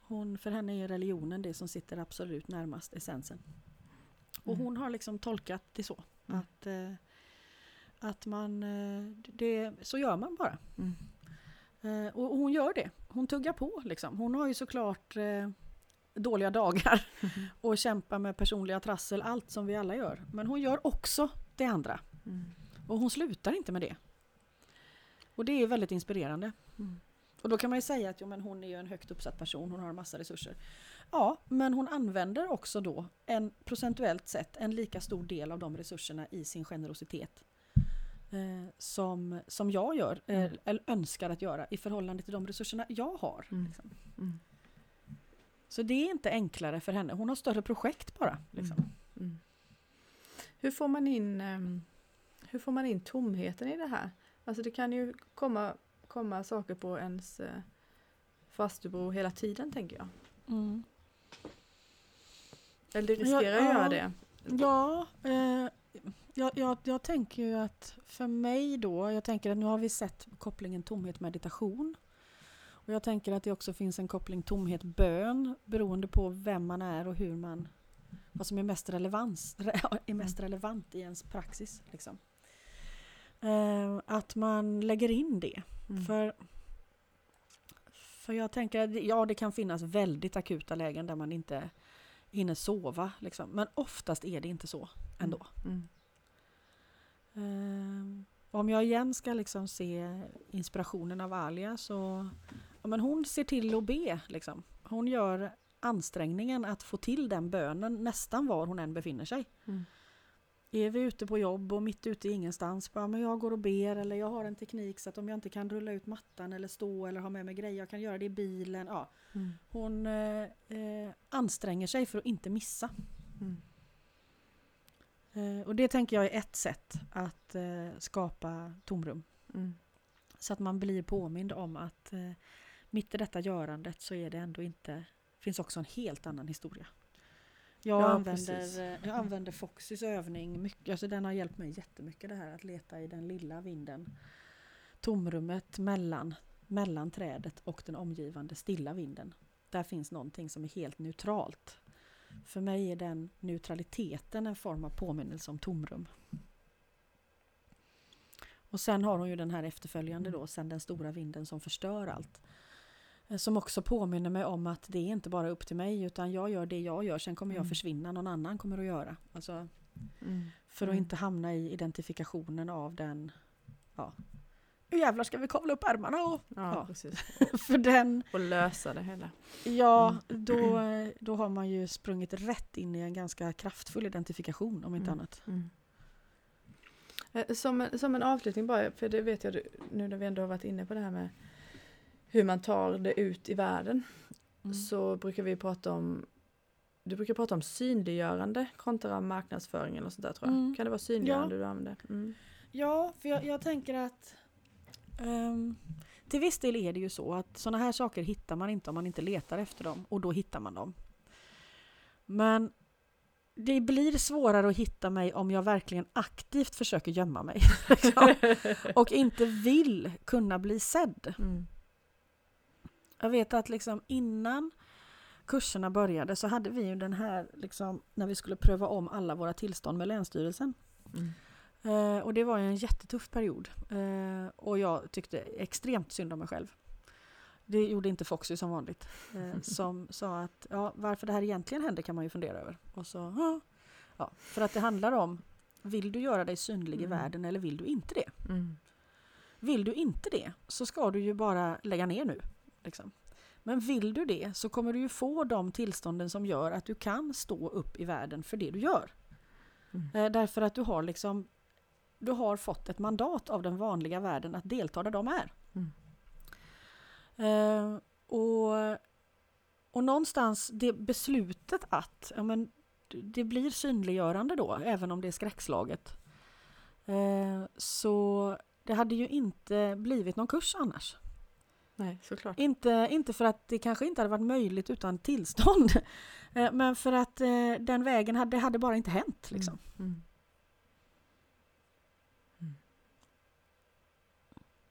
Hon, för henne är religionen det som sitter absolut närmast essensen. Och Mm. hon har liksom tolkat det så. Mm. Att, eh, att man, eh, det, så gör man bara. Mm. Eh, och hon gör det. Hon tuggar på liksom. Hon har ju såklart eh, dåliga dagar och kämpar med personliga trassel, allt som vi alla gör. Men hon gör också det andra. Mm. Och hon slutar inte med det. Och det är väldigt inspirerande. Mm. Och då kan man ju säga att jo, men hon är ju en högt uppsatt person, hon har en massa resurser. Ja, men hon använder också då en procentuellt sett en lika stor del av de resurserna i sin generositet. Eh, som, som jag gör, eh, Mm. eller önskar att göra i förhållande till de resurserna jag har. Mm. Liksom. Mm. Så det är inte enklare för henne, hon har större projekt bara. Liksom. Mm. Mm. Hur får man in ehm, Hur får man in tomheten i det här? Alltså det kan ju komma, komma saker på ens eh, fastubro hela tiden tänker jag. Mm. Eller det riskerar att göra ja. det. Ja, eh, jag, jag, jag tänker ju att för mig då, jag tänker att nu har vi sett kopplingen tomhet-meditation. Och jag tänker att det också finns en koppling tomhet-bön beroende på vem man är och hur man, vad som är mest, relevans, är mest relevant i ens praxis. Liksom. Eh, att man lägger in det. Mm. För, för jag tänker att ja, det kan finnas väldigt akuta lägen där man inte hinner sova. Liksom. Men oftast är det inte så ändå. Mm. Ehm, om jag igen ska liksom se inspirationen av Alia så ja, men hon ser till att be. Liksom. Hon gör ansträngningen att få till den bönen nästan var hon än befinner sig. Mm. Är vi ute på jobb och mitt ute i ingenstans, bara, men jag går och ber eller jag har en teknik så att om jag inte kan rulla ut mattan eller stå eller ha med mig grejer, jag kan göra det i bilen. Ja. Mm. Hon eh, eh, anstränger sig för att inte missa. Mm. Eh, och det tänker jag är ett sätt att eh, skapa tomrum. Mm. Så att man blir påmind om att eh, mitt i detta görandet så är det ändå inte, finns också en helt annan historia. Jag, Ja, använder, jag använder Foxys övning mycket, alltså den har hjälpt mig jättemycket det här att leta i den lilla vinden. Tomrummet mellan, mellan trädet och den omgivande stilla vinden. Där finns någonting som är helt neutralt. För mig är den neutraliteten en form av påminnelse om tomrum. Och sen har hon ju den här efterföljande då, sen den stora vinden som förstör allt. Eh, Som också påminner mig om att det är inte bara upp till mig utan jag gör det jag gör, sen kommer jag Mm. försvinna, någon annan kommer att göra. Alltså, Mm. för att Mm. inte hamna i identifikationen av den, ja, hur jävlar ska vi kavla upp ärmarna? Och, Ja, Ja. precis. för den, Och lösa det hela. ja, Mm. då, då har man ju sprungit rätt in i en ganska kraftfull identifikation om inte Mm. annat. Mm. Eh, Som en, som en avslutning bara, för det vet jag nu när vi ändå har varit inne på det här med hur man tar det ut i världen. Mm. Så brukar vi prata om du brukar prata om synliggörande kontra marknadsföring eller sånt där tror jag. Mm. Kan det vara synliggörande du använder? Mm. Ja, för jag, jag tänker att ehm, till viss del är det ju så att sådana här saker hittar man inte om man inte letar efter dem och då hittar man dem. Men det blir svårare att hitta mig om jag verkligen aktivt försöker gömma mig liksom, och inte vill kunna bli sedd. Mm. Jag vet att liksom innan kurserna började så hade vi ju den här, liksom, när vi skulle pröva om alla våra tillstånd med Länsstyrelsen. Mm. Eh, och det var ju en jättetuff period. Eh, och jag tyckte extremt synd om mig själv. Det gjorde inte Foxy som vanligt. Eh, som sa att ja, varför det här egentligen händer kan man ju fundera över. Och så, ja, ja, för att det handlar om, vill du göra dig synlig Mm. i världen eller vill du inte det? Mm. Vill du inte det så ska du ju bara lägga ner nu. Liksom. Men vill du det så kommer du ju få de tillstånden som gör att du kan stå upp i världen för det du gör. Mm. Eh, därför att du har liksom du har fått ett mandat av den vanliga världen att delta där de är. Mm. Eh, och, och någonstans det beslutet att ja, men, det blir synliggörande då, även om det är skräckslaget. Eh, så det hade ju inte blivit någon kurs annars. Nej, såklart. Inte, inte för att det kanske inte hade varit möjligt utan tillstånd. Eh, Men för att eh, den vägen hade, det hade bara inte hänt. Liksom. Mm.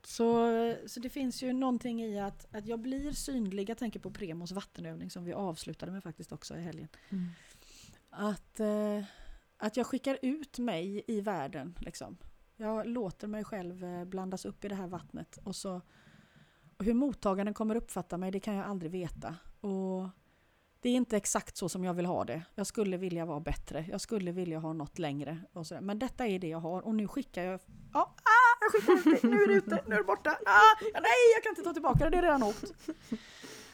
Så, så det finns ju någonting i att, att jag blir synlig. Jag tänker på Premos vattenövning som vi avslutade med faktiskt också i helgen. Mm. Att, eh, att jag skickar ut mig i världen. Liksom. Jag låter mig själv blandas upp i det här vattnet. Och, så, hur mottagaren kommer uppfatta mig, det kan jag aldrig veta. Och det är inte exakt så som jag vill ha det. Jag skulle vilja vara bättre. Jag skulle vilja ha något längre. Och så, men detta är det jag har och nu skickar jag... Ja, ah, jag skickar ut det. Nu är det ute, nu är det borta. Ah, nej, jag kan inte ta tillbaka det, det är redan åkt.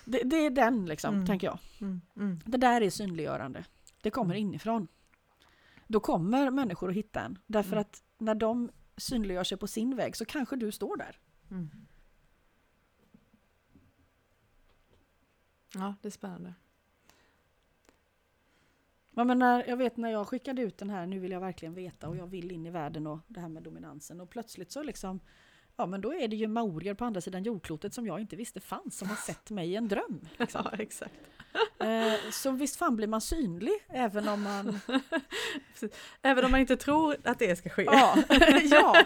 Det, det är den liksom, Mm. tänker jag. Mm. Mm. Det där är synliggörande. Det kommer Mm. inifrån. Då kommer människor att hitta en. Därför Mm. att när de synliggör sig på sin väg så kanske du står där. Ja, det är spännande. Ja, men när, jag vet när jag skickade ut den här, nu vill jag verkligen veta och jag vill in i världen och det här med dominansen. Och plötsligt så liksom, ja men då är det ju maorier på andra sidan jordklotet som jag inte visste fanns, som har sett mig i en dröm. Liksom. Ja, exakt. Eh, så visst fan blir man synlig, även om man... Även om man inte tror att det ska ske. Ja, ja.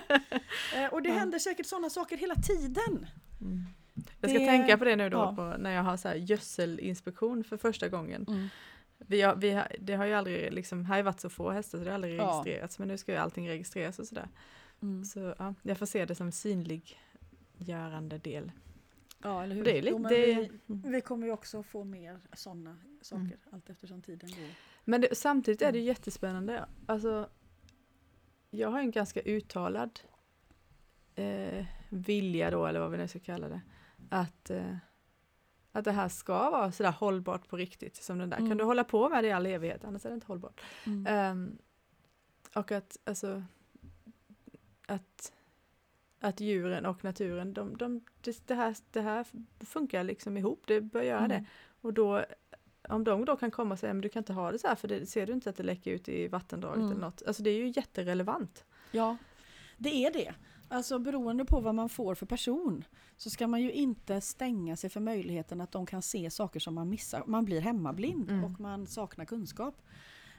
Eh, och det händer säkert sådana saker hela tiden. Mm. Jag ska Det- tänka på det nu då ja. på, när jag har så här gödselinspektion för första gången. Mm. Vi har, vi har, det har ju aldrig, liksom, här har ju varit så få hästar så det har aldrig Ja. registrerats men nu ska ju allting registreras och sådär. Mm. Så ja, jag får se det som synliggörande del. Ja, eller hur? Det är lite, Jo, men det, vi, mm. vi kommer ju också få mer sådana saker Mm. allt eftersom tiden går. Men det, samtidigt är det Mm. jättespännande. Alltså, jag har en ganska uttalad eh, vilja då, eller vad vi nu ska kalla det, att, eh, att det här ska vara sådär hållbart på riktigt som den där. Mm. Kan du hålla på med det i all evighet, annars är det inte hållbart. Mm. Ehm, och att, alltså, att, att djuren och naturen, de, de, det, det, här, det här funkar liksom ihop, det bör göra det. Mm. Och då, om de då kan komma och säga, men du kan inte ha det så här för det, ser du inte att det läcker ut i vattendraget Mm. eller något. Alltså det är ju jätterelevant. Ja, det är det. Alltså beroende på vad man får för person så ska man ju inte stänga sig för möjligheten att de kan se saker som man missar. Man blir hemmablind Mm. och man saknar kunskap.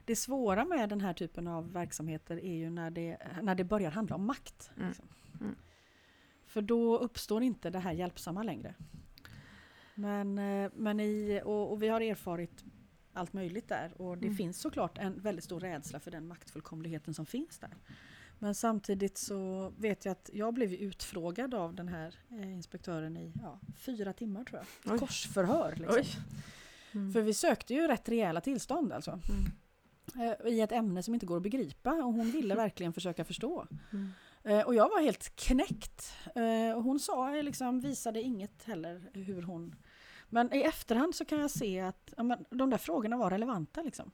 Det svåra med den här typen av verksamheter är ju när det, när det börjar handla om makt. Mm. liksom. Mm. För då uppstår inte det här hjälpsamma längre. Men, eh, men i, och, och vi har erfarit allt möjligt där och det Mm. finns såklart en väldigt stor rädsla för den maktfullkomligheten som finns där. Men samtidigt så vet jag att jag blev utfrågad av den här eh, inspektören i ja, fyra timmar tror jag. Oj. Korsförhör. Liksom. Oj. Mm. För vi sökte ju rätt rejäla tillstånd alltså. Mm. Eh, I ett ämne som inte går att begripa och hon ville verkligen försöka förstå. Mm. Eh, Och jag var helt knäckt. Eh, Och hon sa liksom, visade inget heller hur hon... Men i efterhand så kan jag se att ja, men, de där frågorna var relevanta. Liksom.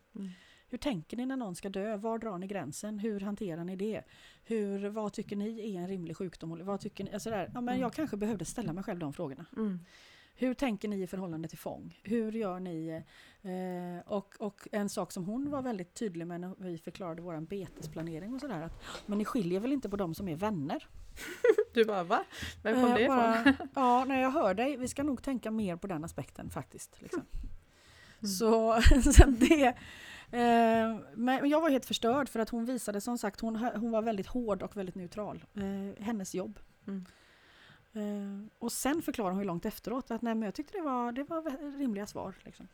Hur tänker ni när någon ska dö? Var drar ni gränsen? Hur hanterar ni det? Hur, vad tycker ni är en rimlig sjukdom? Vad tycker ni? Alltså där, ja, men Mm. Jag kanske behövde ställa mig själv de frågorna. Mm. Hur tänker ni i förhållande till fång? Hur gör ni? Eh, och, och en sak som hon var väldigt tydlig med när vi förklarade vår betesplanering och sådär. Att, men ni skiljer väl inte på de som är vänner? Du bara va? Vem kom Eh, det ifrån? Ja, när jag hör dig, vi ska nog tänka mer på den aspekten faktiskt. Liksom. Mm. Så, så det, men jag var helt förstörd för att hon visade som sagt, hon, hon var väldigt hård och väldigt neutral. Eh, hennes jobb. Mm. Eh, och sen förklarade hon ju långt efteråt att nej, men jag tyckte det var, det var rimliga svar. Liksom.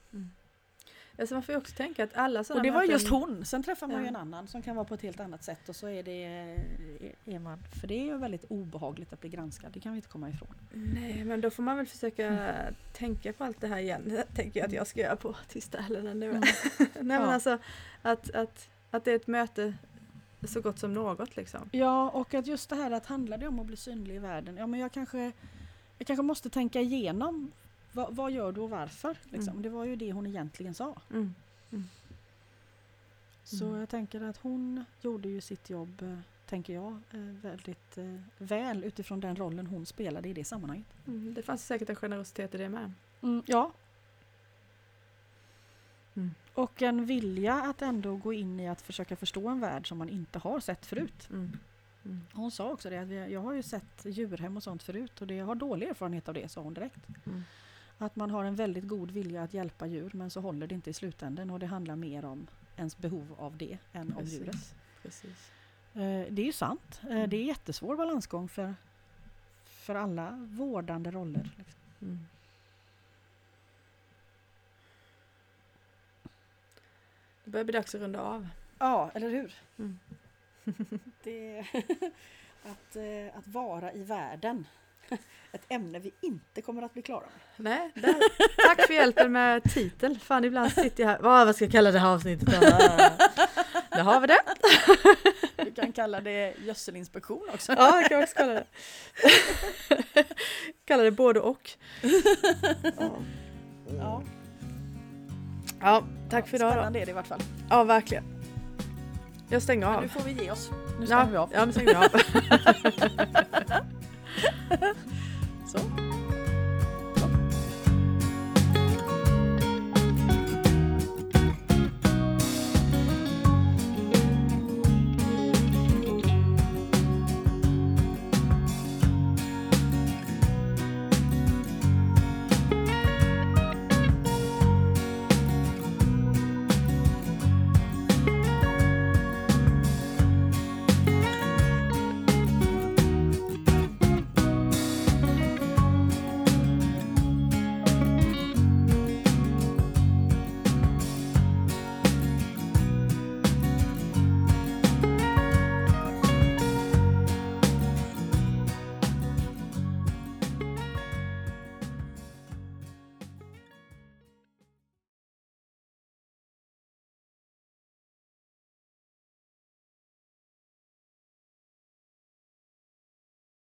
Alltså man får ju också tänka att alla sådana Och det var möten- just hon. Sen träffar man ju en annan som kan vara på ett helt annat sätt och så är det är man. För det är ju väldigt obehagligt att bli granskad. Det kan vi inte komma ifrån. Nej men då får man väl försöka Mm. tänka på allt det här igen. Det tänker jag att jag ska göra på tisdag eller nu. Mm. Nej men Ja. alltså att, att, att det är ett möte så gott som något liksom. Ja, och att just det här att handlar det om att bli synlig i världen? Ja, men jag kanske, jag kanske måste tänka igenom vad, vad gör du och varför? Liksom. Mm. Det var ju det hon egentligen sa. Mm. Så Mm. jag tänker att hon gjorde ju sitt jobb, eh, tänker jag, eh, väldigt eh, väl utifrån den rollen hon spelade i det sammanhanget. Mm. Det fanns säkert en generositet i det med. Mm, ja. Mm. Och en vilja att ändå gå in i att försöka förstå en värld som man inte har sett förut. Mm. Mm. Hon sa också det att vi- jag har ju sett djurhem och sånt förut och det, jag har dålig erfarenhet av det, sa hon direkt. Att man har en väldigt god vilja att hjälpa djur men så håller det inte i slutändan och det handlar mer om ens behov av det än om djuret. Precis. Precis. Eh, Det är ju sant. Eh, Mm. Det är jättesvår balansgång för, för alla vårdande roller. Liksom. Mm. Det börjar bli dags att runda av. Ja, eller hur? Mm. Det, att, eh, att vara i världen. Ett ämne vi inte kommer att bli klara med. Nej, där. tack för hjälpen med titel. Fan ibland sitter jag här. Vad, vad ska jag kalla det här avsnittet? då? Där har vi det. Du kan kalla det gödselinspektion också. Ja, jag kan också kalla det. Kalla det både och. Ja, Ja, ja tack för idag då. Spännande är det i vart fall. Ja, verkligen. Jag stänger Men av. nu får vi ge oss. Nu stänger vi Ja, av. ja, nu stänger vi av. 呵，so。